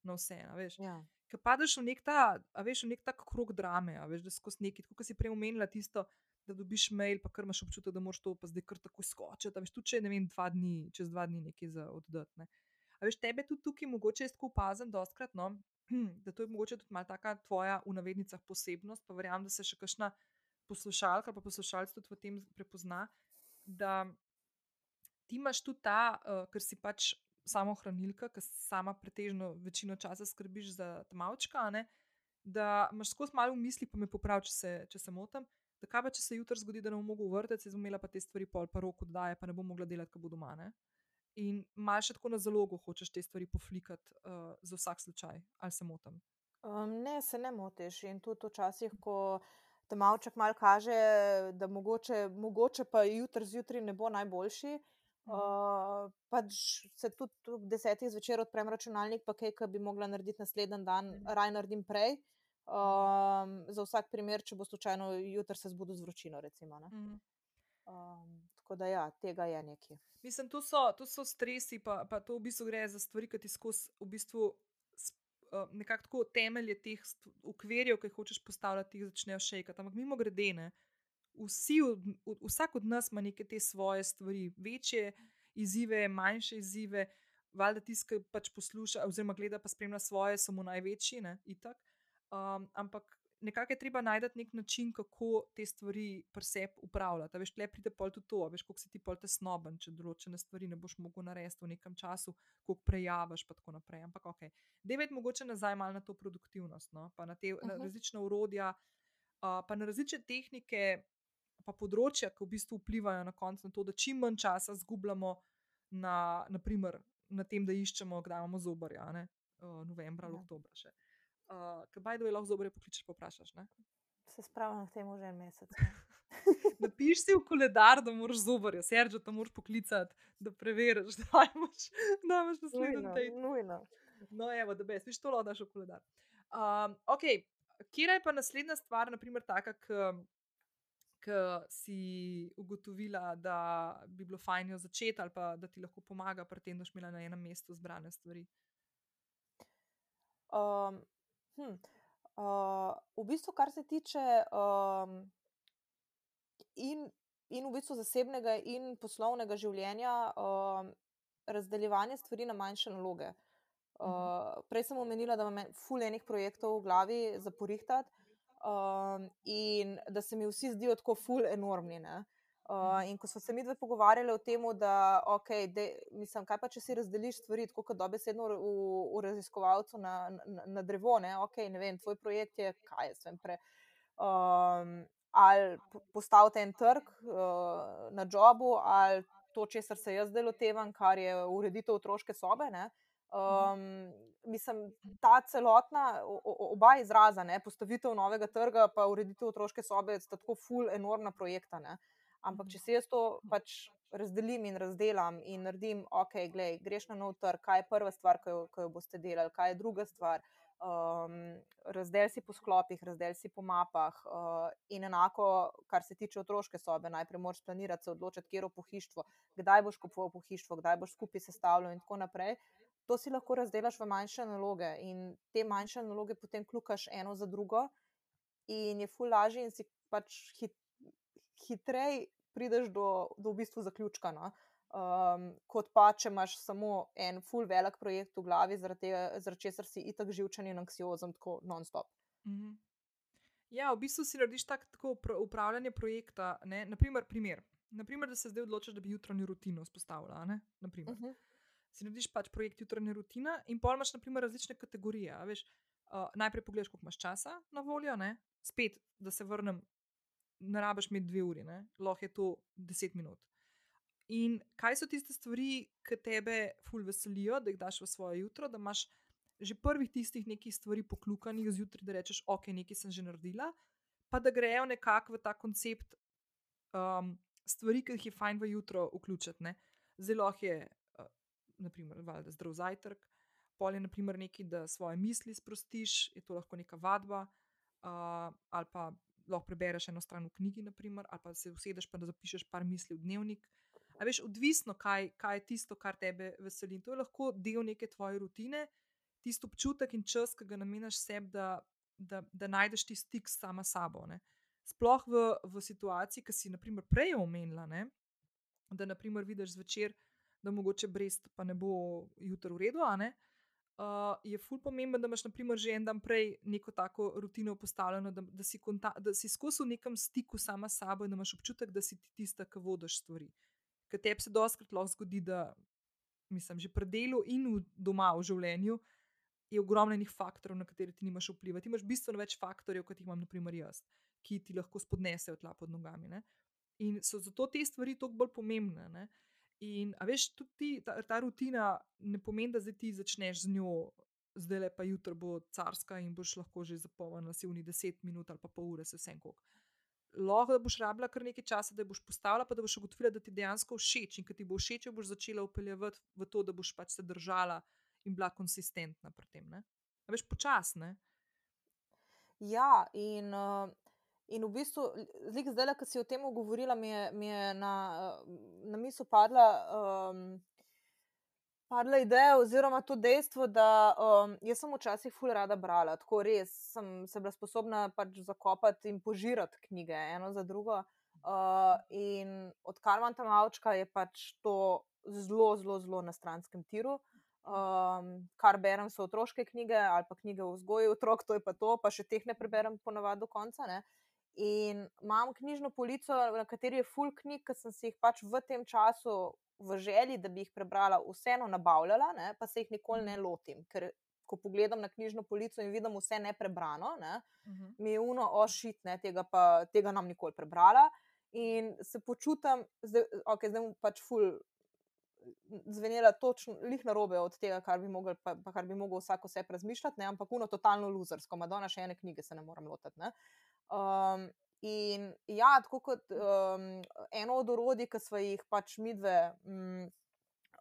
na vse. a Veš. ja. Ker padeš v nek ta, a veš, v nek tak krog drame, a veš, da skozi neki, kot si prej omenila tisto, da dobiš mail, pa kar imaš občutek, da moraš to pa zdaj kar tako skočiti. A veš, tudi če ne vem, dva dni, čez dva dni nekaj za oddati. A veš, tebe tudi tukaj mogoče jaz opazim dostkrat, no, da to je mogoče tudi malo taka tvoja v navednicah posebnost, pa verjamem, da se še kakšna poslušalka pa poslušalec tudi v tem prepozna, ti imaš tudi ta, uh, ker si pač samo hranilka, ki sama pretežno večino časa skrbiš za tmavčka, ne, da imaš skozi malo v misli, pa me popravi, če se, če se motim. Da kaj pa, če se jutri zgodi, da ne bom mogel vrteti, se bom imela pa te stvari pol, pa roko daje, pa ne bom mogla delati, ko bo doma. Ne? In malo še tako na zalogo hočeš te stvari poflikati uh, za vsak slučaj, ali se motim. Um, ne, se ne motiš. In tudi včasih, ko te malček mal kaže, da mogoče, mogoče pa jutri zjutraj ne bo najboljši. Uh, pač se tudi ob desetih zvečer odprem računalnik, pa kaj, ki bi mogla narediti naslednji dan, raj naredim prej. Um, za vsak primer, če bo slučajno jutri se zbudil z vročino. Recimo, ne. Um, tako da, ja, tega je nekaj. Mislim, to so, to so stresi, pa, pa to v bistvu gre za stvari, ki ti skozi v bistvu uh, nekako temelje teh okvirjev, ki jih hočeš postavljati, jih začnejo šejkati. Ampak mimo grede, ne, vsi, od, od, vsak od nas ima neke te svoje stvari, večje izzive, manjše izzive. Valjda ki pač posluša, oziroma gleda, pa spremlja svoje, so mu največji, ne, itak. Um, ampak nekako je treba najti nek način, kako te stvari pri sebi upravljati. Veš, tle pride pol tudi to, veš, koliko si ti pol tesnoben, če določene stvari ne boš mogel narediti v nekem času, koliko prejaviš, pa tako naprej. Ampak ok, devet mogoče nazaj malo na to produktivnost, no? pa na te uh -huh. na Mhm. različne urodja, uh, pa na različne tehnike, pa področja, ki v bistvu vplivajo na koncu na to, da čim manj časa zgubljamo na, naprimer, na tem, da iščemo, kdaj imamo zobarja, ne? uh, novembra ali Ja. oktobra še. Uh, Kaj do je lahko zobarje pokličeš, pa vprašaš. Ne? Se spravim k temu že en mesec. Napiši si v koledar, da moraš zobarja, Sergio, da moraš poklicati, da preveriš, da imaš, da imaš naslednji teden. nujno. No, evo, da bes, viš to lahko daš v koledar. Um, ok, kje je pa naslednja stvar, naprimer, taka, ki si ugotovila, da bi bilo fajn jo začeti ali pa da ti lahko pomaga pri tem, da boš imela na enem mestu zbrane stvari. Um, hm, uh, v bistvu, kar se tiče um, in, in v bistvu zasebnega in poslovnega življenja, um, razdeljevanje stvari na manjše naloge. Uh, prej sem omenila, da imam fulejnih projektov v glavi za porihtati um, in da se mi vsi zdijo tako ful enormni. Ne? Uh, in ko smo se mi dve pogovarjali o tem, da okay, de, mislim, kaj pa če si razdeliš stvari, tako kot dobesedno v, v raziskovalcu na, na, na drevo, ne? Okay, ne vem, tvoj projekt je, kaj jaz vem, pre, um, ali po- postavite en trg uh, na jobu, ali to, česar se jaz zdaj lotevam, kar je ureditev otroške sobe. Ne? Um, mislim, ta celotna, oba izraza, ne, postavitev novega trga, pa ureditev otroške sobe, sta tako ful, enormna projekta. Ne. Ampak, če si jaz to pač razdelim in razdelam in naredim, ok, glej, greš na nov trg, kaj je prva stvar, ki jo, ki jo boste delali, kaj je druga stvar. Um, razdel si po sklopih, razdel si po mapah, uh, in enako, kar se tiče otroške sobe, najprej moraš planirati, se odločiti, kje bo pohištvo, kdaj boš kupoval pohištvo, kdaj boš skupaj sestavljal, in tako naprej. To si lahko razdelaš v manjše naloge, in te manjše naloge potem klukaš eno za drugo, in je ful lažje, in si pač hit, hitreje prideš do, do v bistvu zaključka. No? Um, kot pa, če imaš samo en full velik projekt v glavi, zaradi tega, zaradi česar si itak živčen in anksiozen, tako non-stop. Mhm. Ja, v bistvu si narediš tak, tako upravljanje projekta. Ne? Naprimer, primer. Naprimer, da se zdaj odločiš, da bi jutranjo rutino vzpostavila. Uh -huh. Si narediš pač projekt jutranja rutina in pol imaš naprimer, različne kategorije. Veš, uh, najprej pogledaš, koliko imaš časa na voljo, ne? spet, da se vrnem, ne rabiš imeti dve uri, lahko je to deset minut. In kaj so tiste stvari, ki tebe ful veselijo, da jih daš v svoje jutro, da imaš že prvih tistih nekih stvari poklukanih zjutraj, da rečeš, ok, nekaj sem že naredila, pa da grejo nekako v ta koncept um, stvari, ki jih je fajn v jutro vključiti. Zelo je, naprimer, valjda zdrav zajtrk, pol je naprimer nekaj, da svoje misli sprostiš, je to lahko neka vadba, uh, ali pa lahko prebereš eno stran v knjigi, naprimer, ali pa se usedeš da zapišeš par misli v dnevnik. A veš, odvisno, kaj, kaj je tisto, kar tebe veseli. In to je lahko del neke tvoje rutine, tisto občutek in čas, ki ga namenjaš sebi, da, da, da najdeš ti stik s sama sabo. Ne. Sploh v, v situaciji, ki si naprimer prej omenila, ne, da naprimer vidiš zvečer, da mogoče brez pa ne bo jutro v redu. Uh, je ful pomembno, da imaš naprimer, že en dan prej neko tako rutino postavljeno, da, da si, konta, da si skozi v nekem stiku sama s sabo in da imaš občutek, da si ti tista, ki vodiš stvari. Ker tebi se doskrat lahko zgodi, da mislim, že pri delu in v, doma v življenju je ogromno enih faktorjev, na katere ti nimaš vpliva. Ti imaš bistveno več faktorjev, kot jih imam, naprimer, jaz, ki ti lahko spodnesejo tla pod nogami. Ne? In so zato te stvari toliko bolj pomembne. Ne? In a veš, tudi ti, ta, ta rutina ne pomeni, da zdaj ti začneš z njo, zdaj le pa jutro bo carska in boš lahko že zapolnila si v 10 minut ali pa pol ure, se vsem kok. Lahko boš rabila kar nekaj časa, da boš postavila, pa da boš ugotovila, da ti dejansko všeč in ker ti bo všeč, boš začela upeljevati v to, da boš pač se držala in bila konsistentna pri tem. Ne? A veš, počasne. Ja, in, uh, in v bistvu, zdaj, zdaj ki si o tem govorila, mi je, mi je na, na misel padla, um, padla ideja, oziroma to dejstvo, da um, jaz sem včasih ful rada brala, tako res sem se bila sposobna pač zakopati in požirati knjige eno za drugo. Uh, in odkar imam tam avčka, je pač to zelo, zelo, zelo na stranskem tiru. Um, kar berem, so otroške knjige ali pa knjige o vzgoju otrok, to je pa to, pa še teh ne preberem ponavadi do konca. Ne. In imam knjižno polico, na kateri je full knjig, ki sem si jih pač v tem času, v želji, da bi jih prebrala, vseeno nabavljala, ne, pa se jih nikoli ne lotim. Ker ko pogledam na knjižno polico in vidim vse neprebrano, ne, Uh -huh. mi je uno ošitne, tega pa tega nam nikoli prebrala. In se počutim, zdaj, okay, zdaj bom pač ful zvenela točno, lih na robe od tega, kar bi mogel, pa, pa kar bi mogel vsak oseb razmišljati, ne? ampak uno totalno luzersko, Madonna še ene knjige se ne morem lotiti. ne. Um, in ja, tako kot um, eno od orodij, ki smo jih pač midve um,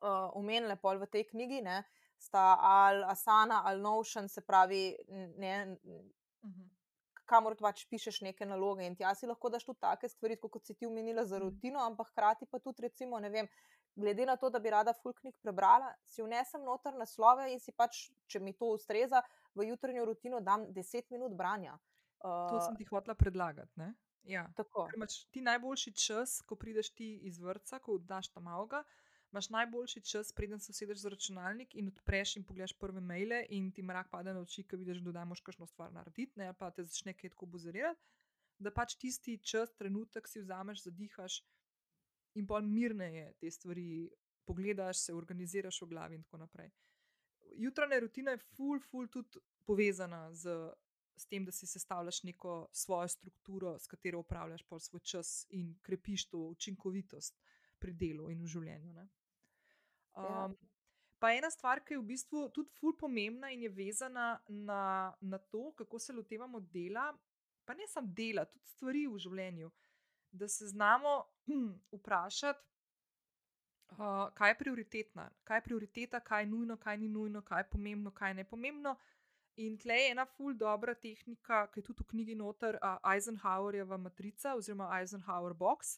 uh, omenile pol v tej knjigi, ne, sta ali Asana ali Notion, se pravi, ne, Uh -huh. kamor pač pišeš neke naloge in tja si lahko daš tudi take stvari, kot si ti omenila za Mhm. rutino, ampak hkrati pa tudi, recimo, ne vem, glede na to, da bi rada full knjig prebrala, si vnesem noter naslove in si pač, če mi to ustreza, v jutranjo rutino dam 10 minut branja. To Uh, sem ti hotela predlagati. Ne? Ja. tako. Ker imaš ti najboljši čas, ko prideš ti iz vrca, ko daš tam avga. Imaš najboljši čas, preden se usedeš za računalnik in odpreš in pogledaš prve maile, in ti mrak pade na oči, ko vidiš, da moraš kakšno stvar narediti, ne, pa te začne kaj tako bozerirati. Da pač tisti čas, trenutek si vzameš, zadihaš in pol mirneje te stvari pogledaš, se organiziraš v glavi in tako naprej. Jutranja rutina je ful, ful tudi povezana z, s tem, da si sestavljaš neko svojo strukturo, s katero upravljaš pol svoj čas in krepiš to učinkovitost pri delu in v življenju. Ne? Ja. Um, pa ena stvar, ki je v bistvu tudi ful pomembna in je vezana na, na to, kako se lotevamo dela, pa ne samo dela, tudi stvari v življenju. Da se znamo vprašati, uh, kaj je prioritetna, kaj je prioriteta, kaj je nujno, kaj ni nujno, kaj je pomembno, kaj je nepomembno. In tle je ena ful dobra tehnika, ki je tudi v knjigi noter, uh, Eisenhowerjeva matrica oziroma Eisenhower box,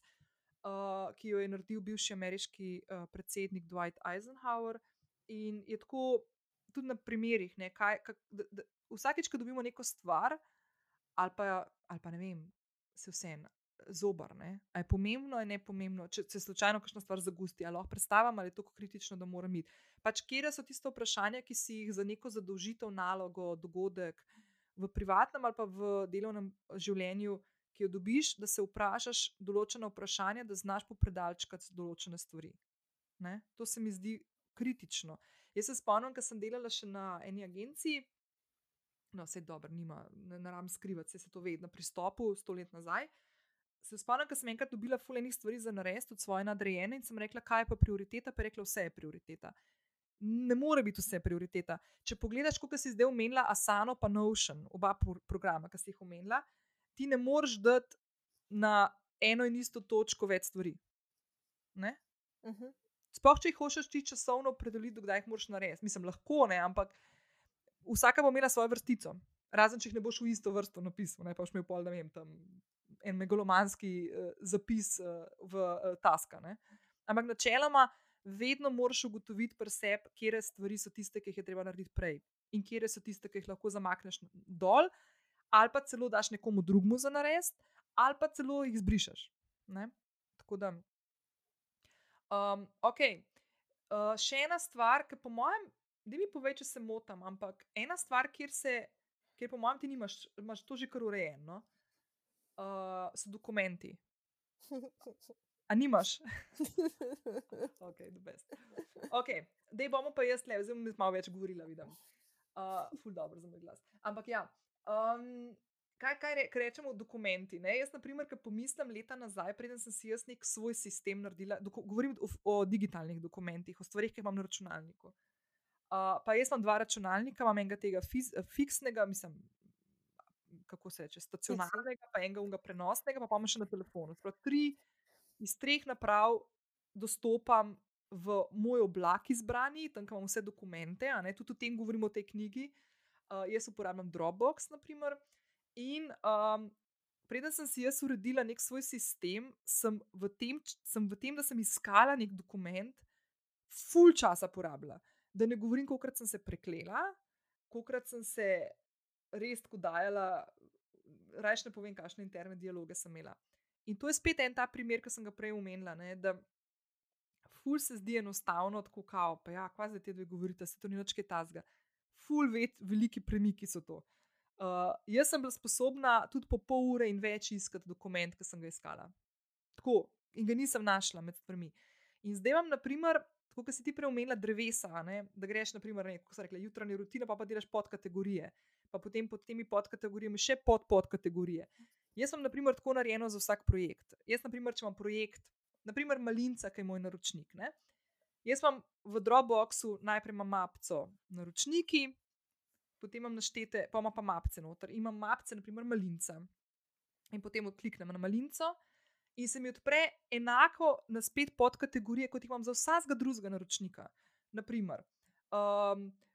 uh, ki jo je naredil bivši ameriški uh, predsednik Dwight Eisenhower. In je tako tudi na primerih, ne, kaj, kak, da, da, vsakeč, ko dobimo neko stvar, ali pa, ali pa ne vem, se vseeno. Zobar, ne? Je pomembno, ali ne pomembno, če se slučajno kakšna stvar zagusti, ali lahko predstavljam, ali je to kritično, da moram iti. Pač, kje so tiste vprašanja, ki si jih za neko zadolžitev, nalogo, dogodek, v privatnem ali pa v delovnem življenju, ki jo dobiš, da se vprašaš določene vprašanja, da znaš popredalčkati določene stvari. Ne? To se mi zdi kritično. Jaz se spomnim, ker sem delala še na eni agenciji. No, vse je dobro, nima, ne naram skrivati, se to ve na pristopu, sto let nazaj. Se spomnim, ker sem enkrat dobila fulejnih stvari za narediti od svoje nadrejene in sem rekla, kaj je pa prioriteta, pa je rekla, vse je prioriteta. Ne more biti vse prioriteta. Če pogledaš, kako si zdaj omenila Asano pa Notion, oba pro programa, ki si jih omenila, ti ne moreš dati na eno in isto točko več stvari. Uh Mhm. -huh. Sploh, če jih hočeš ti časovno opredeliti, kdaj jih moraš narediti. Mislim, lahko ne, ampak vsaka bo imela svojo vrstico. Razen, če jih ne boš v isto vrsto napisal, ne pa boš imel pol, ne vem, tam en megalomanski uh, zapis uh, v uh, taska. Ne? Ampak načeloma, vedno moraš ugotoviti pri sebi, kje stvari so tiste, ki jih je treba narediti prej in kje so tiste, ki jih lahko zamakneš dol, ali pa celo daš nekomu drugemu za narediti, ali pa celo jih zbrišeš. Ne? Tako da. Um, ok. Uh, še ena stvar, ki po mojem, da mi povej, če se motim, ampak ena stvar, kjer se, kjer po mojem, ti nimaš, imaš to že kar urejeno, uh, so dokumenti. A nimaš? ok, the best. Ok, da bomo pa jaz le, zdaj bom malo več govorila, vidim. Uh, ful dobro za moj glas. Ampak ja, um, kaj, kaj re, rečemo, dokumenti. Ne? Jaz, na primer, ki pomislim leta nazaj, preden sem si jaz nek svoj sistem naredila, govorim o, o digitalnih dokumentih, o stvarih, ki jih imam na računalniku. Uh, pa jaz imam dva računalnika, imam enega tega fiz, fiksnega, mislim, kako se reče, stacionarnega, pa enega prenosnega, pa pa imam še na telefonu. Sprav, tri iz treh naprav dostopam v moj oblak izbrani, tam imam vse dokumente, tudi o tem govorimo v tej knjigi. Uh, jaz uporabljam Dropbox, naprimer. In um, preden sem si jaz uredila nek svoj sistem, sem v tem, sem v tem da sem iskala nek dokument, full časa porabila. Da ne govorim, koliko sem se preklela, koliko sem se res kodajala, reč ne povem, kakšne interne dialoge sem imela. In to je spet en ta primer, ki sem ga prej omenila. Ne, da ful se zdi enostavno, tako kao, pa ja, kva zdaj te dve govorite, se to ni nič kaj tazga. Ful ved, veliki premiki so to. Uh, jaz sem bila sposobna tudi po pol ure in več iskati dokument, ki sem ga iskala. Tako, in ga nisem našla med stvarmi. In zdaj imam, naprimer, tako kot si ti preomenila drevesa, ne, da greš, naprimer, ne, kot so rekli, jutranje rutine, pa pa delaš podkategorije, pa potem pod temi podkategorijami še pod podkategorije. Jaz sem, naprimer, tako narejeno za vsak projekt. Jaz, naprimer, če imam projekt, naprimer, malinca, ki je moj naročnik. Ne? Jaz imam v Dropboxu najprej mapco naročniki, potem imam naštete, pa imam pa mapce noter. Imam mapce, naprimer, malinca. In potem odkliknem na malinco in se mi odpre enako na spet podkategorije, kot jih imam za vsakega drugega naročnika. Naprimer, um, uh,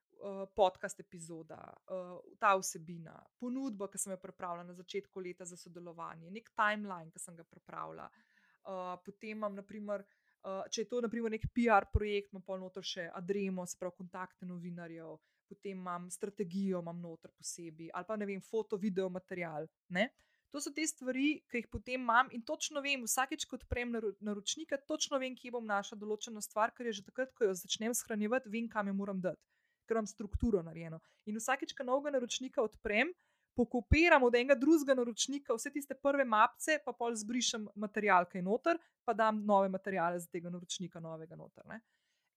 podcast epizoda, uh, ta vsebina, ponudba, ki sem jo pripravila na začetku leta za sodelovanje, nek timeline, ki sem ga pripravila. Uh, potem imam, naprimer, če je to naprimer, nek PR projekt, imam pa noter še adremo, se pravi, kontakte novinarjev, potem imam strategijo, imam noter posebej, ali pa ne vem, foto, video, material. Ne? To so te stvari, ki jih potem imam in točno vem, vsakeč, ko odprem naročnika, točno vem, kje bom našla določeno stvar, ker je že takrat, ko jo začnem shranjevati, vem, kam jo moram dati imam strukturo narejeno. In vsakeč, ko novega naročnika odprem, pokopiram od enega drugega naročnika vse tiste prve mapce, pa pol zbrišem material, kaj noter, pa dam nove materiale za tega naročnika, novega noter. Ne?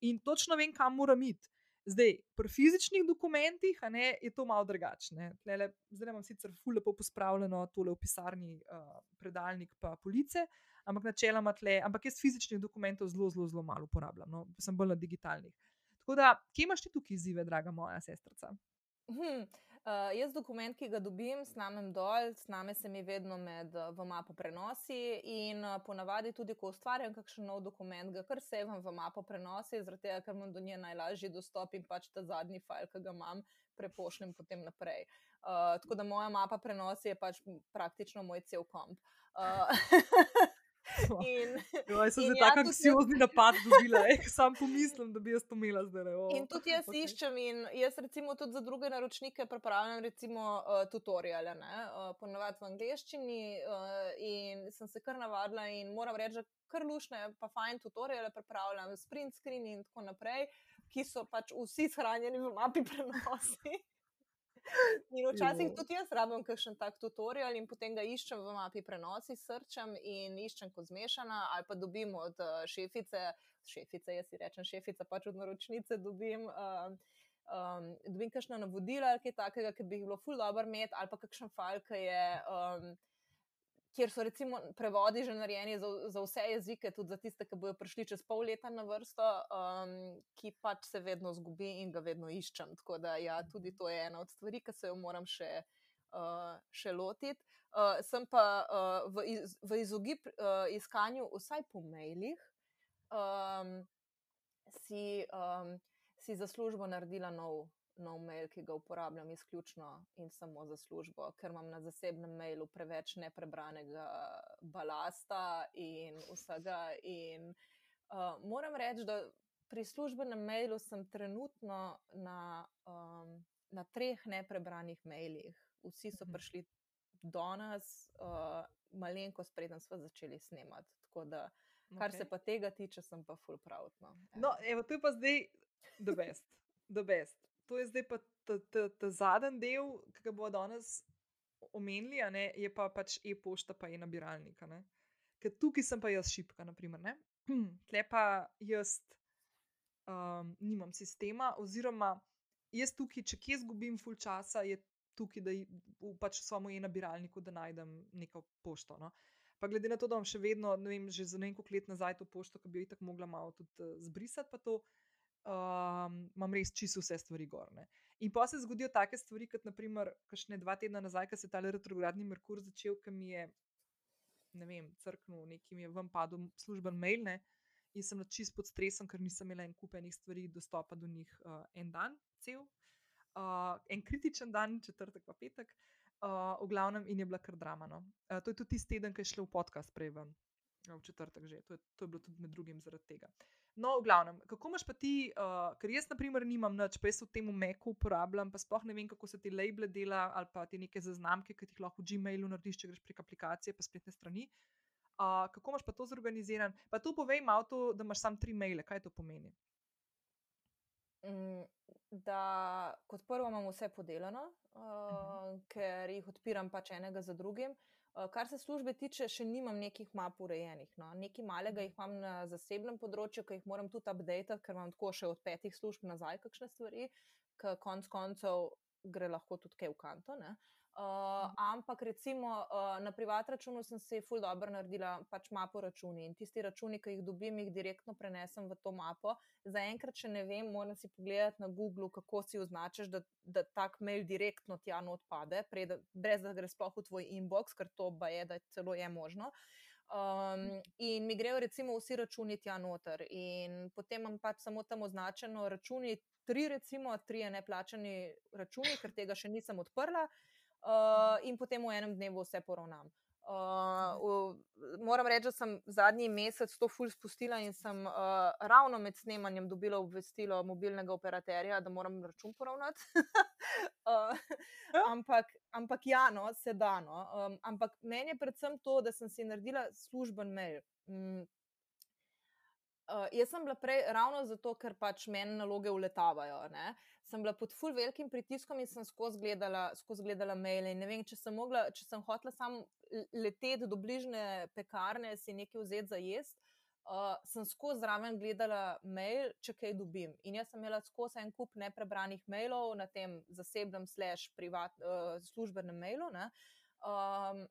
In točno vem, kam moram iti. Zdaj, pri fizičnih dokumentih ne, je to malo drugače. Zdaj imam sicer fully pospravljeno tole v pisarni, uh, predalnik pa police, ampak načeloma tle, ampak jaz fizičnih dokumentov zelo, zelo, zelo malo uporabljam, no, sem bolj na digitalnih. Tako da, kje imaš ti tukaj izzive, draga moja sestrica? Hmm. Uh, jaz dokument, ki ga dobim, snamem dol, sname se mi vedno med uh, v mapo prenosi in uh, ponavadi tudi, ko ustvarjam kakšen nov dokument, ga kar sevam v mapo prenosi, zaradi tega, ker imam do nje najlažji dostop in pač ta zadnji file, ki ga imam, prepošljem potem naprej. Uh, tako da moja mapa prenosi je pač praktično moj cel komp. Uh, Joj, sem se ja, tako anksiozni jaz... napad dobila, eh, sam pomislim, da bi jaz to imela zdaj. Oh, in tudi jaz okay. iščem in jaz recimo tudi za druge naročnike pripravljam recimo uh, tutoriale, uh, ponovadi v angleščini uh, in sem se kar navadila in moram reči, da kar lušne, pa fajn tutoriale pripravljam, sprint screen in tako naprej, ki so pač vsi shranjeni v mapi prenosi. In včasih tudi jaz rabim kakšen tak tutorial in potem ga iščem v mapi prenosi, srčem in iščem kot zmešana, ali pa dobim od uh, šefice, šefice, jaz si rečem šefica, pač od naročnice dobim. Uh, Um, dobim kakšno navodilo, ali kaj takega, ki bi jih bilo ful dobro imeti, ali pa kakšen file, ki je um, kjer so recimo prevodi že narejeni za, za vse jezike, tudi za tiste, ki bodo prišli čez pol leta na vrsto, um, ki pač se vedno zgubi in ga vedno iščem. Tako da, ja, tudi to je ena od stvari, ki se jo moram še, uh, še lotiti. Uh, sem pa uh, v, iz, v izogib uh, iskanju, vsaj po mailih, um, si, um, si za službo naredila nov nov mail, ki ga uporabljam izključno in samo za službo, ker imam na zasebnem mailu preveč neprebranega balasta in vsega. In, uh, moram reči, da pri službenem mailu sem trenutno na, um, na treh neprebranih mailih. Vsi so mhm. prišli do nas, uh, malenkost preden smo začeli snemati. Da, kar okay. se pa tega tiče, sem pa full proud. No, no evo, je pa zdaj the best. The best to je zdaj pa ta zadnji del, ki ga bomo danes omenili, ne, je pa pač e-pošta, pa je nabiralnik. Ker tukaj sem pa jaz šipka, naprimer. Tle pa jaz um, nimam sistema, oziroma jaz tukaj, če kje izgubim full časa, je tukaj, da pač svojem e-nabiralniku da najdem neko pošto. No. Pa glede na to, da imam še vedno, ne vem, že za neko let nazaj to pošto, ki bi jo tako mogla malo tudi uh, zbrisati, pa to um, imam res čisto vse stvari gorne. In pa se zgodijo take stvari, kot naprimer, kašne dva tedna nazaj, ko se je ta retrogradni Merkur začel, ki mi je, ne vem, crknil, neki mi je vam padel služben mail. Ne? In sem čist pod stresom, ker nisem imela en kup enih stvari, dostopa do njih uh, en dan, cel, uh, en kritičen dan, četrtek pa petek, uh, v glavnem in je bila kar drama. No. Uh, to je tudi tisti teden, ki je šlo v podcast prej ven, v četrtek že. To je, to je bilo tudi med drugim zaradi tega. Uh, No, v glavnem, kako imaš pa ti, uh, ker jaz, na primer, nimam nič, pa jaz v tem umeku uporabljam, pa sploh ne vem, kako se ti label dela ali pa ti neke zaznamke, ki jih lahko v Gmailu narediš, če greš prek aplikacije, pa spletne strani. Uh, kako imaš pa to zorganiziran? Pa to povej malo, to, da imaš samo tri maile, kaj to pomeni? Mm, da, kot prvo, imam vse podeljeno, uh, uh -huh. ker jih odpiram pač enega za drugim. Uh, Eh, kar se službe tiče, še nimam nekih map urejenih. No. Nekaj malega jih imam na zasebnem področju, ki jih moram tudi update, ker imam tako še od petih služb nazaj kakšne stvari, ki konc koncev gre lahko tudi kaj v kanto. Ne. Uh, ampak recimo uh, na privat računu sem si ful dobro naredila pač mapo računi in tisti računi, ki jih dobim, jih direktno prenesem v to mapo. Zaenkrat, če ne vem, moram si pogledati na Google, kako si označiš, da, da tak mail direktno tja not pade, pred, brez da gre sploh v tvoj inbox, ker to ba je, da celo je možno. Um, in mi grejo recimo vsi računi tja noter in potem imam pač samo tam označeno računi, tri recimo, tri neplačani računi, ker tega še nisem odprla uh, in potem v enem dnevu vse poravnam. Uh, v, moram reči, da sem zadnji mesec to ful spustila in sem uh, ravno med snemanjem dobila obvestilo mobilnega operaterja, da moram račun poravnati. uh, ampak, ampak ja, no, se da. No. Um, ampak meni je predvsem to, da sem si naredila služben mail. Um, Uh, jaz sem bila prej ravno zato, ker pač meni naloge uletavajo. Ne? Sem bila pod full velikim pritiskom in sem skozi gledala, skozi gledala maile. Ne vem, če sem, mogla, če sem hotela samo leteti do bližnje pekarne, si nekaj vzeti za jesti. Uh, sem skozi zraven gledala mail, če kaj dobim. In jaz sem imela skozi en kup neprebranih mailov na tem zasebnem, slash, privat, uh, službenem mailu. Um,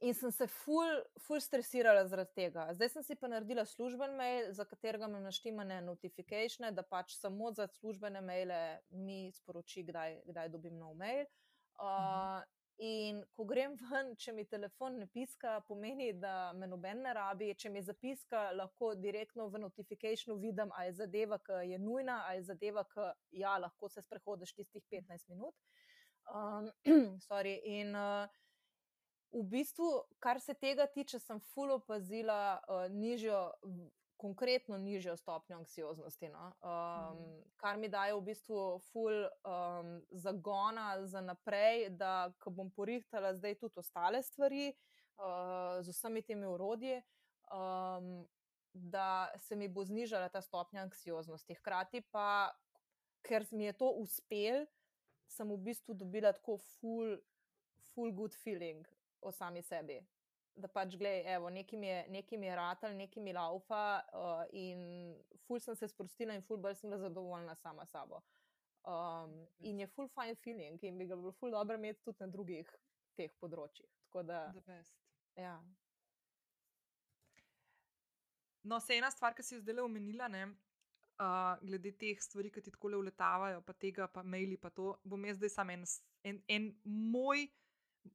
In sem se ful, ful stresirala zaradi tega. Zdaj sem si pa naredila služben mail, za katerega imam naštemane notifikacije, da pač samo za službene maile mi sporoči, kdaj, kdaj dobim nov mail. Uh, in ko grem ven, če mi telefon ne piska, pomeni, da me noben ne rabi. Če mi zapiska, lahko direktno v notifikaciju vidim, ali je zadeva, ki je nujna, ali je zadeva, ki ja, lahko se sprehodiš tistih 15 minut. Um, in uh, v bistvu, kar se tega tiče, sem fully opazila uh, nižjo, konkretno nižjo stopnjo anksioznosti. No? Um, mm. Kar mi daje v bistvu ful um, zagona za naprej, da bom porihtala zdaj tudi ostale stvari uh, z vsemi temi urodji. Um, Da se mi bo znižala ta stopnja anksioznosti. Hkrati pa, ker mi je to uspelo, sem v bistvu dobila tako full, full good feeling o sami sebi. Da pač, gledaj, evo, nekaj mi je, nekaj mi je ratal, nekaj mi laufa uh, in ful sem se sprostila in ful bolj sem bila zadovoljna sama sabo. Um, in je full fine feeling in bi ga bilo full dobro imeti tudi na drugih teh področjih. Tako da, ja. No, se ena stvar, ki si jo zdaj omenila, ne, uh, glede teh stvari, ki ti tako le uletavajo, pa tega, pa maili, pa to, bom jaz zdaj samo en, en, en moj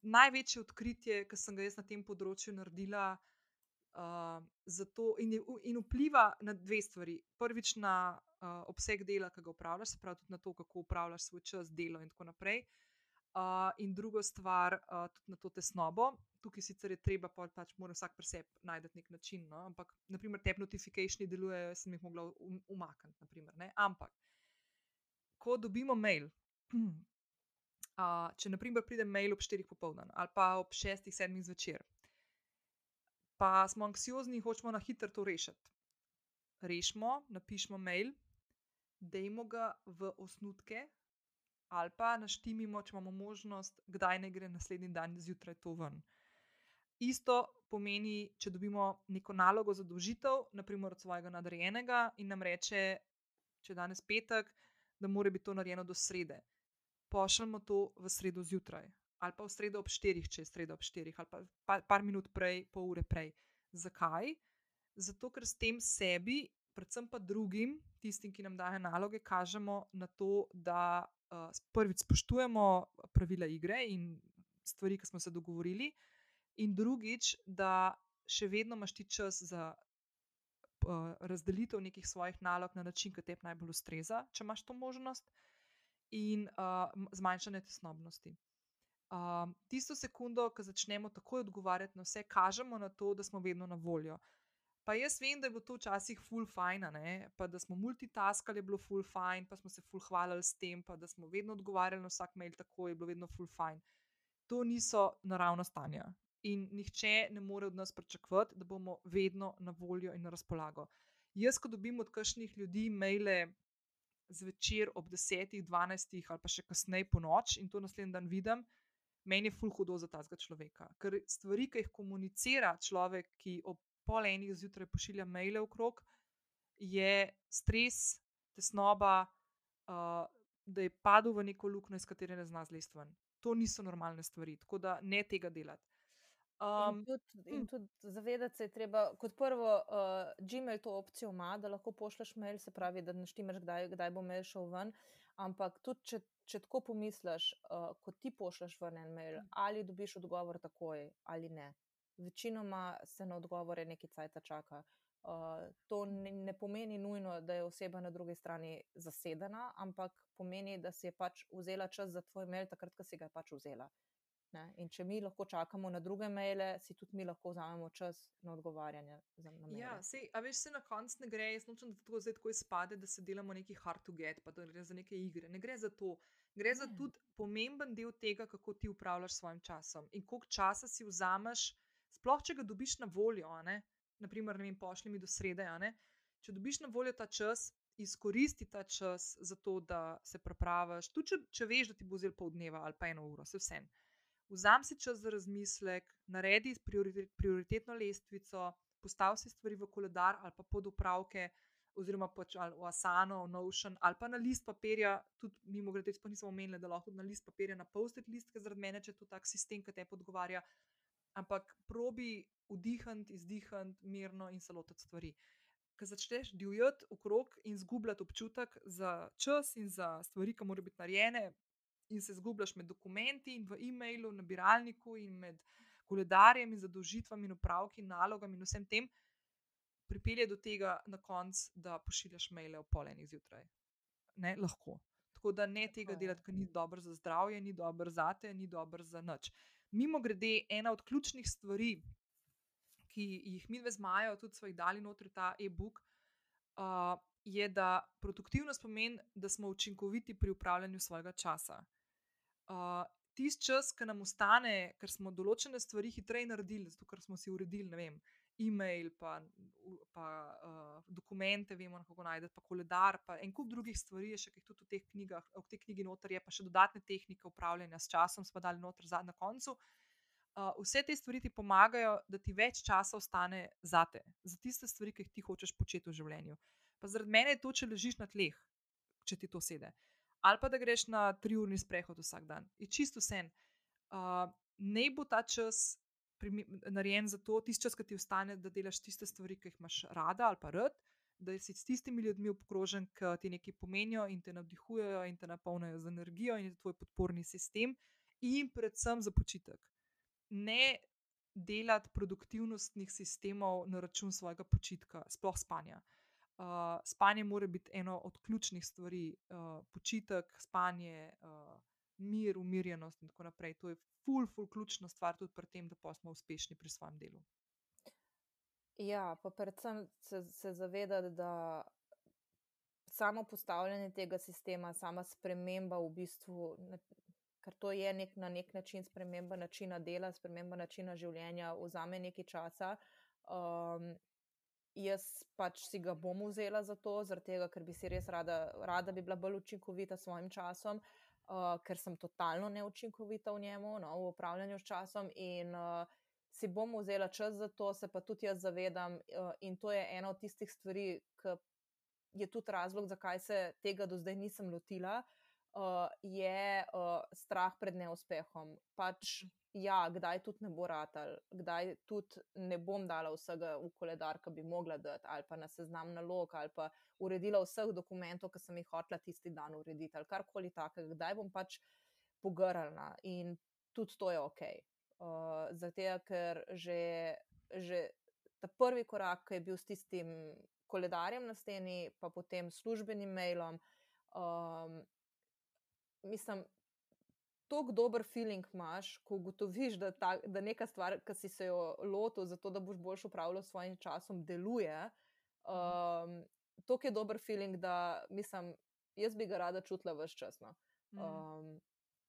največje odkritje, ki sem ga jaz na tem področju naredila. Uh, zato, in, in vpliva na dve stvari. Prvič na uh, obseg dela, ki ga upravljaš, se pravi tudi na to, kako upravljaš svoj čas, delo in tako naprej. Uh, in druga stvar, uh, tudi na to tesnobo. Tukaj sicer je treba, pa pač mora vsak pri sebi najti nek način. No? Ampak, naprimer, te notifikacije delujejo, sem jih mogla um, umakniti. Naprimer, Ampak, ko dobimo mail, uh, če naprimer pride mail ob 4 popoldan ali pa ob 6, 7 zvečer, pa smo anksiozni in hočemo na hitro to rešiti. Rešimo, napišemo mail, dajmo ga v osnutke, ali pa naštimimo, če imamo možnost, kdaj ne gre naslednji dan zjutraj to ven. Isto pomeni, če dobimo neko nalogo za dožitev, naprimer od svojega nadrejenega in nam reče, če je danes petek, da mora biti to narejeno do srede. Pošljemo to v sredo zjutraj, ali pa v sredo ob štirih, če je sredo ob štirih, ali pa par, par minut prej, pol ure prej. Zakaj? Zato, ker s tem sebi, predvsem pa drugim, tistim, ki nam dajo naloge, kažemo na to, da uh, prvič spoštujemo pravila igre in stvari, ki smo se dogovorili, in drugič, da še vedno imaš ti čas za uh, razdelitev nekih svojih nalog na način, ki te najbolj ustreza, če imaš to možnost, in uh, zmanjšanje tesnobnosti. Uh, tisto sekundo, ko začnemo takoj odgovarjati na vse, kažemo na to, da smo vedno na voljo. Pa jaz vem, da je bilo to včasih full fajn, pa da smo multitaskali, je bilo full fajn, pa smo se full hvalili s tem, pa da smo vedno odgovarjali na vsak mail tako, je bilo vedno full fajn. To niso naravna stanja. In nihče ne more od nas pričakovati, da bomo vedno na voljo in na razpolago. Jaz, ko dobim od kakšnih ljudi maile zvečer ob 10, 12 ali pa še kasneje po noč in to naslednji dan vidim, meni je full hudo za tazga človeka. Ker stvari, ki jih komunicira človek, ki ob pol enih zjutraj pošilja maile okrog, je stres, tesnoba, uh, da je padel v neko luknjo, iz katere ne zna zlesti ven. To niso normalne stvari, tako da ne tega delati. Um, in tudi, in hm. tudi zavedati se je treba, kot prvo, uh, Gmail to opcijo ima, da lahko pošleš mail, se pravi, da naštimaš, kdaj, kdaj bo mail šel ven. Ampak tudi, če, če tako pomisliš, uh, ko ti pošleš ven en mail, hm. ali dobiš odgovor takoj ali ne večinoma se na odgovore nekaj cajt čaka. Uh, to ne, ne pomeni nujno, da je oseba na drugi strani zasedena, ampak pomeni, da si je pač vzela čas za tvoj mail, takrat, ko si ga je pač vzela. Ne? In če mi lahko čakamo na druge maile, si tudi mi lahko vzamemo čas na odgovarjanje. Na ja, sej, a veš, se na koncu ne gre, jaz nočem, da to zdaj tako izpade, da se delamo neki hard to get, pa da gre za neke igre. Ne gre za to. Gre ne. za tudi pomemben del tega, kako ti upravljaš s svojim časom in koliko časa si vzameš sploh če ga dobiš na voljo, naprimer, ne vem, pošlji mi do srede. Če dobiš na voljo ta čas, izkoristi ta čas za to, da se prepraviš. Tudi če, če veš, da ti bo zelo pol dneva ali pa eno uro, se vsem. Vzam si čas za razmislek, naredi prioritetno lestvico, postavi si stvari v koledar ali pa pod upravke. Oziroma, pač v Asano, Notion ali pa na list papirja, tudi mimo grede, pa nismo omenili, da lahko na list papirja na post-it listke, zaradi mene, če je to tak sistem, ki te podgovarja, ampak probi vdihati, izdihati, mirno in se lotiti stvari. Ker začneš divjati okrog in zgubljati občutek za čas in za stvari, ki morajo biti narejene, in se zgubljaš med dokumenti in v e-mailu, nabiralniku in med koledarjem in zadolžitvami in upravki in nalogami in vsem tem, pripelje do tega na koncu, da pošiljaš maile ob pol enih zjutraj. Ne, lahko. Tako da ne tega delati, ker ni dobro za zdravje, ni dobro za te, ni dobro za nič. Mimo grede, ena od ključnih stvari, ki jih mi dve zmajo, tudi svoj dali notri ta e-book, uh, je, da produktivnost pomeni, da smo učinkoviti pri upravljanju svojega časa. Uh, Tisti čas, ki nam ostane, ker smo določene stvari hitreje naredili, zato ker smo si uredili, ne vem, e-mail, pa, pa uh, dokumente, vemo, kako najdete, pa koledar, pa en kup drugih stvari, še ki jih tudi v teh knjigah, v tej knjigi noter je, pa še dodatne tehnike upravljanja s časom, smo dali noter na koncu. Uh, vse te stvari ti pomagajo, da ti več časa ostane za te, za tiste stvari, ki jih ti hočeš početi v življenju. Pa zaradi mene je to, če ležiš na tleh, če ti to sede. Ali pa da greš na tri urni sprehod vsak dan. Je čisto vse. Uh, ne bo ta čas narejen za to, tisti čas, ki ti ostane, da delaš tiste stvari, ki jih imaš rada ali pa rad, da si s tistimi ljudmi obkrožen, ki ti nekaj pomenijo in te navdihujejo in te napolnijo z energijo in je tvoj podporni sistem, in predvsem za počitek. Ne delati produktivnostnih sistemov na račun svojega počitka, sploh spanja. Uh, spanje mora biti eno od ključnih stvari, uh, počitek, spanje, uh, mir, umirjenost in tako naprej. To je ful, ful, ključna stvar tudi pri tem, da smo uspešni pri svojem delu. Ja, pa predvsem se, se zavedati, da samo postavljanje tega sistema, sama sprememba v bistvu, ker to je nek, na nek način sprememba načina dela, sprememba načina življenja, vzame nekaj časa. Um, jaz pač si ga bom vzela za to, tega, ker bi si res rada, rada bi bila bolj učinkovita s svojim časom. Uh, uh, ker sem totalno neučinkovita v njemu, no, v upravljanju s časom. In uh, si bom vzela čas za to, se pa tudi jaz zavedam. Uh, in to je ena od tistih stvari, ki je tudi razlog, zakaj se tega do zdaj nisem lotila. Uh, je uh, strah pred neuspehom. Pač ja, kdaj tudi ne bo ratal, kdaj tudi ne bom dala vsega v koledar, ki bi mogla dati, ali pa na seznam nalog, ali pa uredila vseh dokumentov, ki sem jih hotela tisti dan urediti, ali karkoli takega, kdaj bom pač pogrnila in tudi to je ok. Uh, zato, ker že, že ta prvi korak, ki je bil s tistim koledarjem na steni, pa potem službenim mailom. Um, mislim, tako dober feeling imaš, ko ugotoviš, da, ta, da neka stvar, ki si se jo lotil, zato da boš boljš upravljal s svojim časom, deluje. Um, to je dober feeling, da mislim, jaz bi ga rada čutila vse čas. No. Um,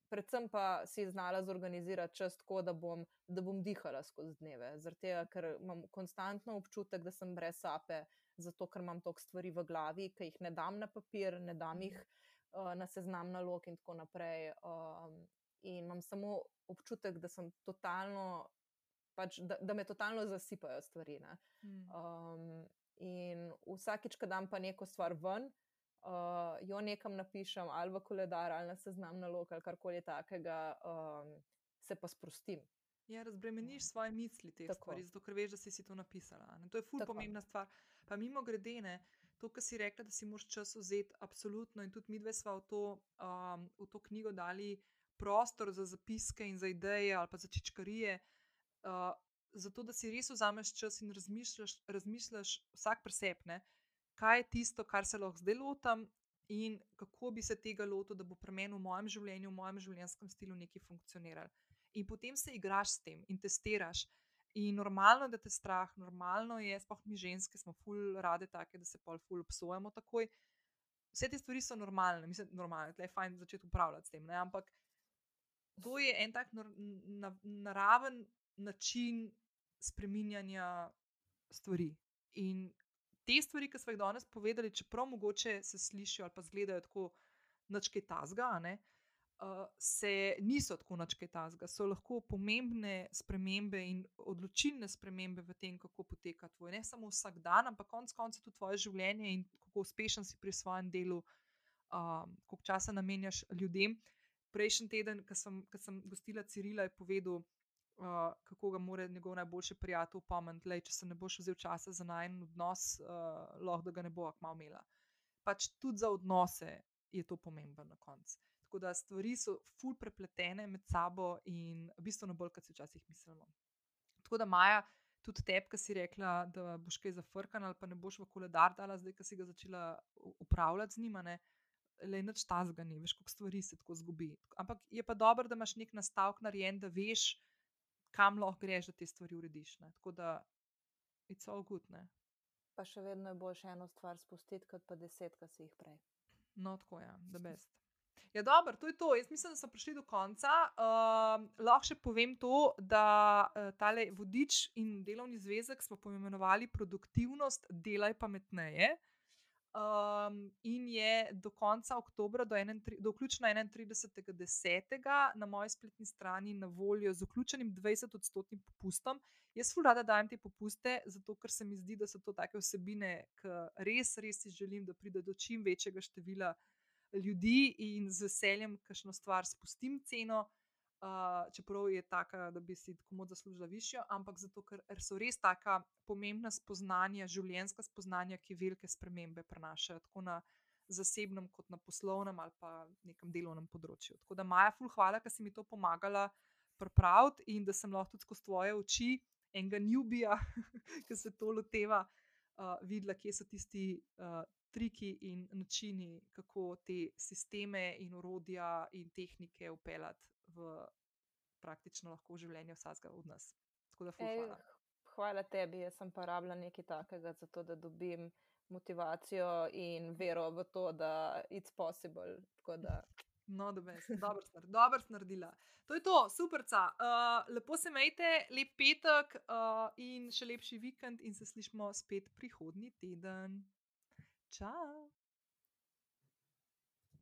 predvsem pa si znala zorganizirati čas tako, da bom, da bom dihala skozi dneve. Zato, ker imam konstantno občutek, da sem brez sape, zato ker imam toliko stvari v glavi, ki jih ne dam na papir, ne dam jih. Mm. Eh, na seznam nalog in tako naprej. Um, in imam samo občutek, da, totalno, pač, da, da me totalno zasipajo stvari. Um, in vsakič, ko dam pa neko stvar ven, uh, jo nekam napišem, ali v koledar, ali na seznam nalog, ali karkoli takega, um, se pa sprostim. Ja, razbremeniš svoje misli, te Tako. stvari, zato ker veš, da si, si to napisala. Ne? To je fully pomembna stvar. Pa mimo grede, ne, to, kar si rekla, da si moraš čas vzeti, absolutno. In tudi mi dve smo v, um, v to knjigo dali prostor za zapiske in za ideje ali pa za čičkarije, uh, zato da si res vzameš čas in razmišljaš, razmišljaš vsak presepne, kaj je tisto, kar se lahko zdaj lotam. In kako bi se tega lotil, da bo pri meni v mojem življenju, v mojem življenjskem stilu nekaj funkcioniralo. In potem se igraš s tem in testiraš. In normalno, da te strah, normalno je, sploh mi ženske smo ful rade take, da se pol ful obsojamo takoj. Vse te stvari so normalne, mislim, normalne, da je fajn začeti upravljati s tem. Ne? Ampak to je en tak naraven način spreminjanja stvari. In te stvari, ki smo jih danes povedali, čeprav mogoče se slišijo ali pa zgledajo tako, načke tazga, ne, uh, se niso tako načke tazga, so lahko pomembne spremembe in odločilne spremembe v tem, kako poteka tvoj, ne samo vsak dan, ampak konec koncev tudi tvoje življenje in kako uspešen si pri svojem delu, um, koliko časa namenjaš ljudem. Prejšnji teden, ko sem, sem gostila Cirila, je povedal, uh, kako ga mora njegov najboljši prijatelj upomniti, če se ne boš vzel časa za najmen odnos, uh, lahko da ga ne bo akmal imela. Pač tudi za odnose je to pomembno na koncu. Tako da stvari so ful prepletene med sabo in bistveno bolj, kot si včasih mislimo. Tako da Maja, tudi tebi, ki si rekla, da boš kaj zafrkala ali pa ne boš v koledar dala, zdaj, ki si ga začela upravljati z njima. Ne? Le noč ta zgani, veš, koliko stvari se tako zgubi. Ampak je pa dobro, da imaš nek nastavek narejen, da veš, kam lahko greš, da te stvari urediš. Ne? Tako da je vse gut. Ne? Pa še vedno je boljše eno stvar spustiti, kot pa deset, ki si jih prej. No, tako je, ja, da best. Ja, dobro, to je to. Jaz mislim, da smo prišli do konca. Uh, lahko še povem to, da uh, tale vodič in delovni zvezek smo poimenovali produktivnost, delaj pametneje. Um, in je do konca oktobra, do, do vključno 31.10. na moji spletni strani na voljo z vključenim 20-odstotnim popustom. Jaz fulada dajem te popuste, zato ker se mi zdi, da so to take vsebine, ki res, res si želim, da pride do čim večjega števila ljudi in z veseljem, kakšno stvar spustim ceno. Uh, čeprav je taka, da bi si komod zaslužila višjo, ampak zato, ker so res taka pomembna spoznanja, življenjska spoznanja, ki velike spremembe prenašajo tako na zasebnem, kot na poslovnem ali pa nekem delovnem področju. Tako da, Maja, ful, hvala, da si mi to pomagala pripraviti in da sem lahko tudi skozi tvoje oči enega njubija, ki se to loteva, uh, videla, kje so tisti uh, triki in načini, kako te sisteme in urodja in tehnike upeljati v praktično lahko življenje vsakega od nas. Tako da, Ej, hvala. Hvala tebi, jaz sem pa rabila nekaj takega, zato da dobim motivacijo in vero v to, da it's possible. Da... No, dobro, dobro naredila. To je to, superca. Uh, lepo se majte, lep petek uh, in še lepši vikend, in se slišmo spet prihodnji teden. Ciao.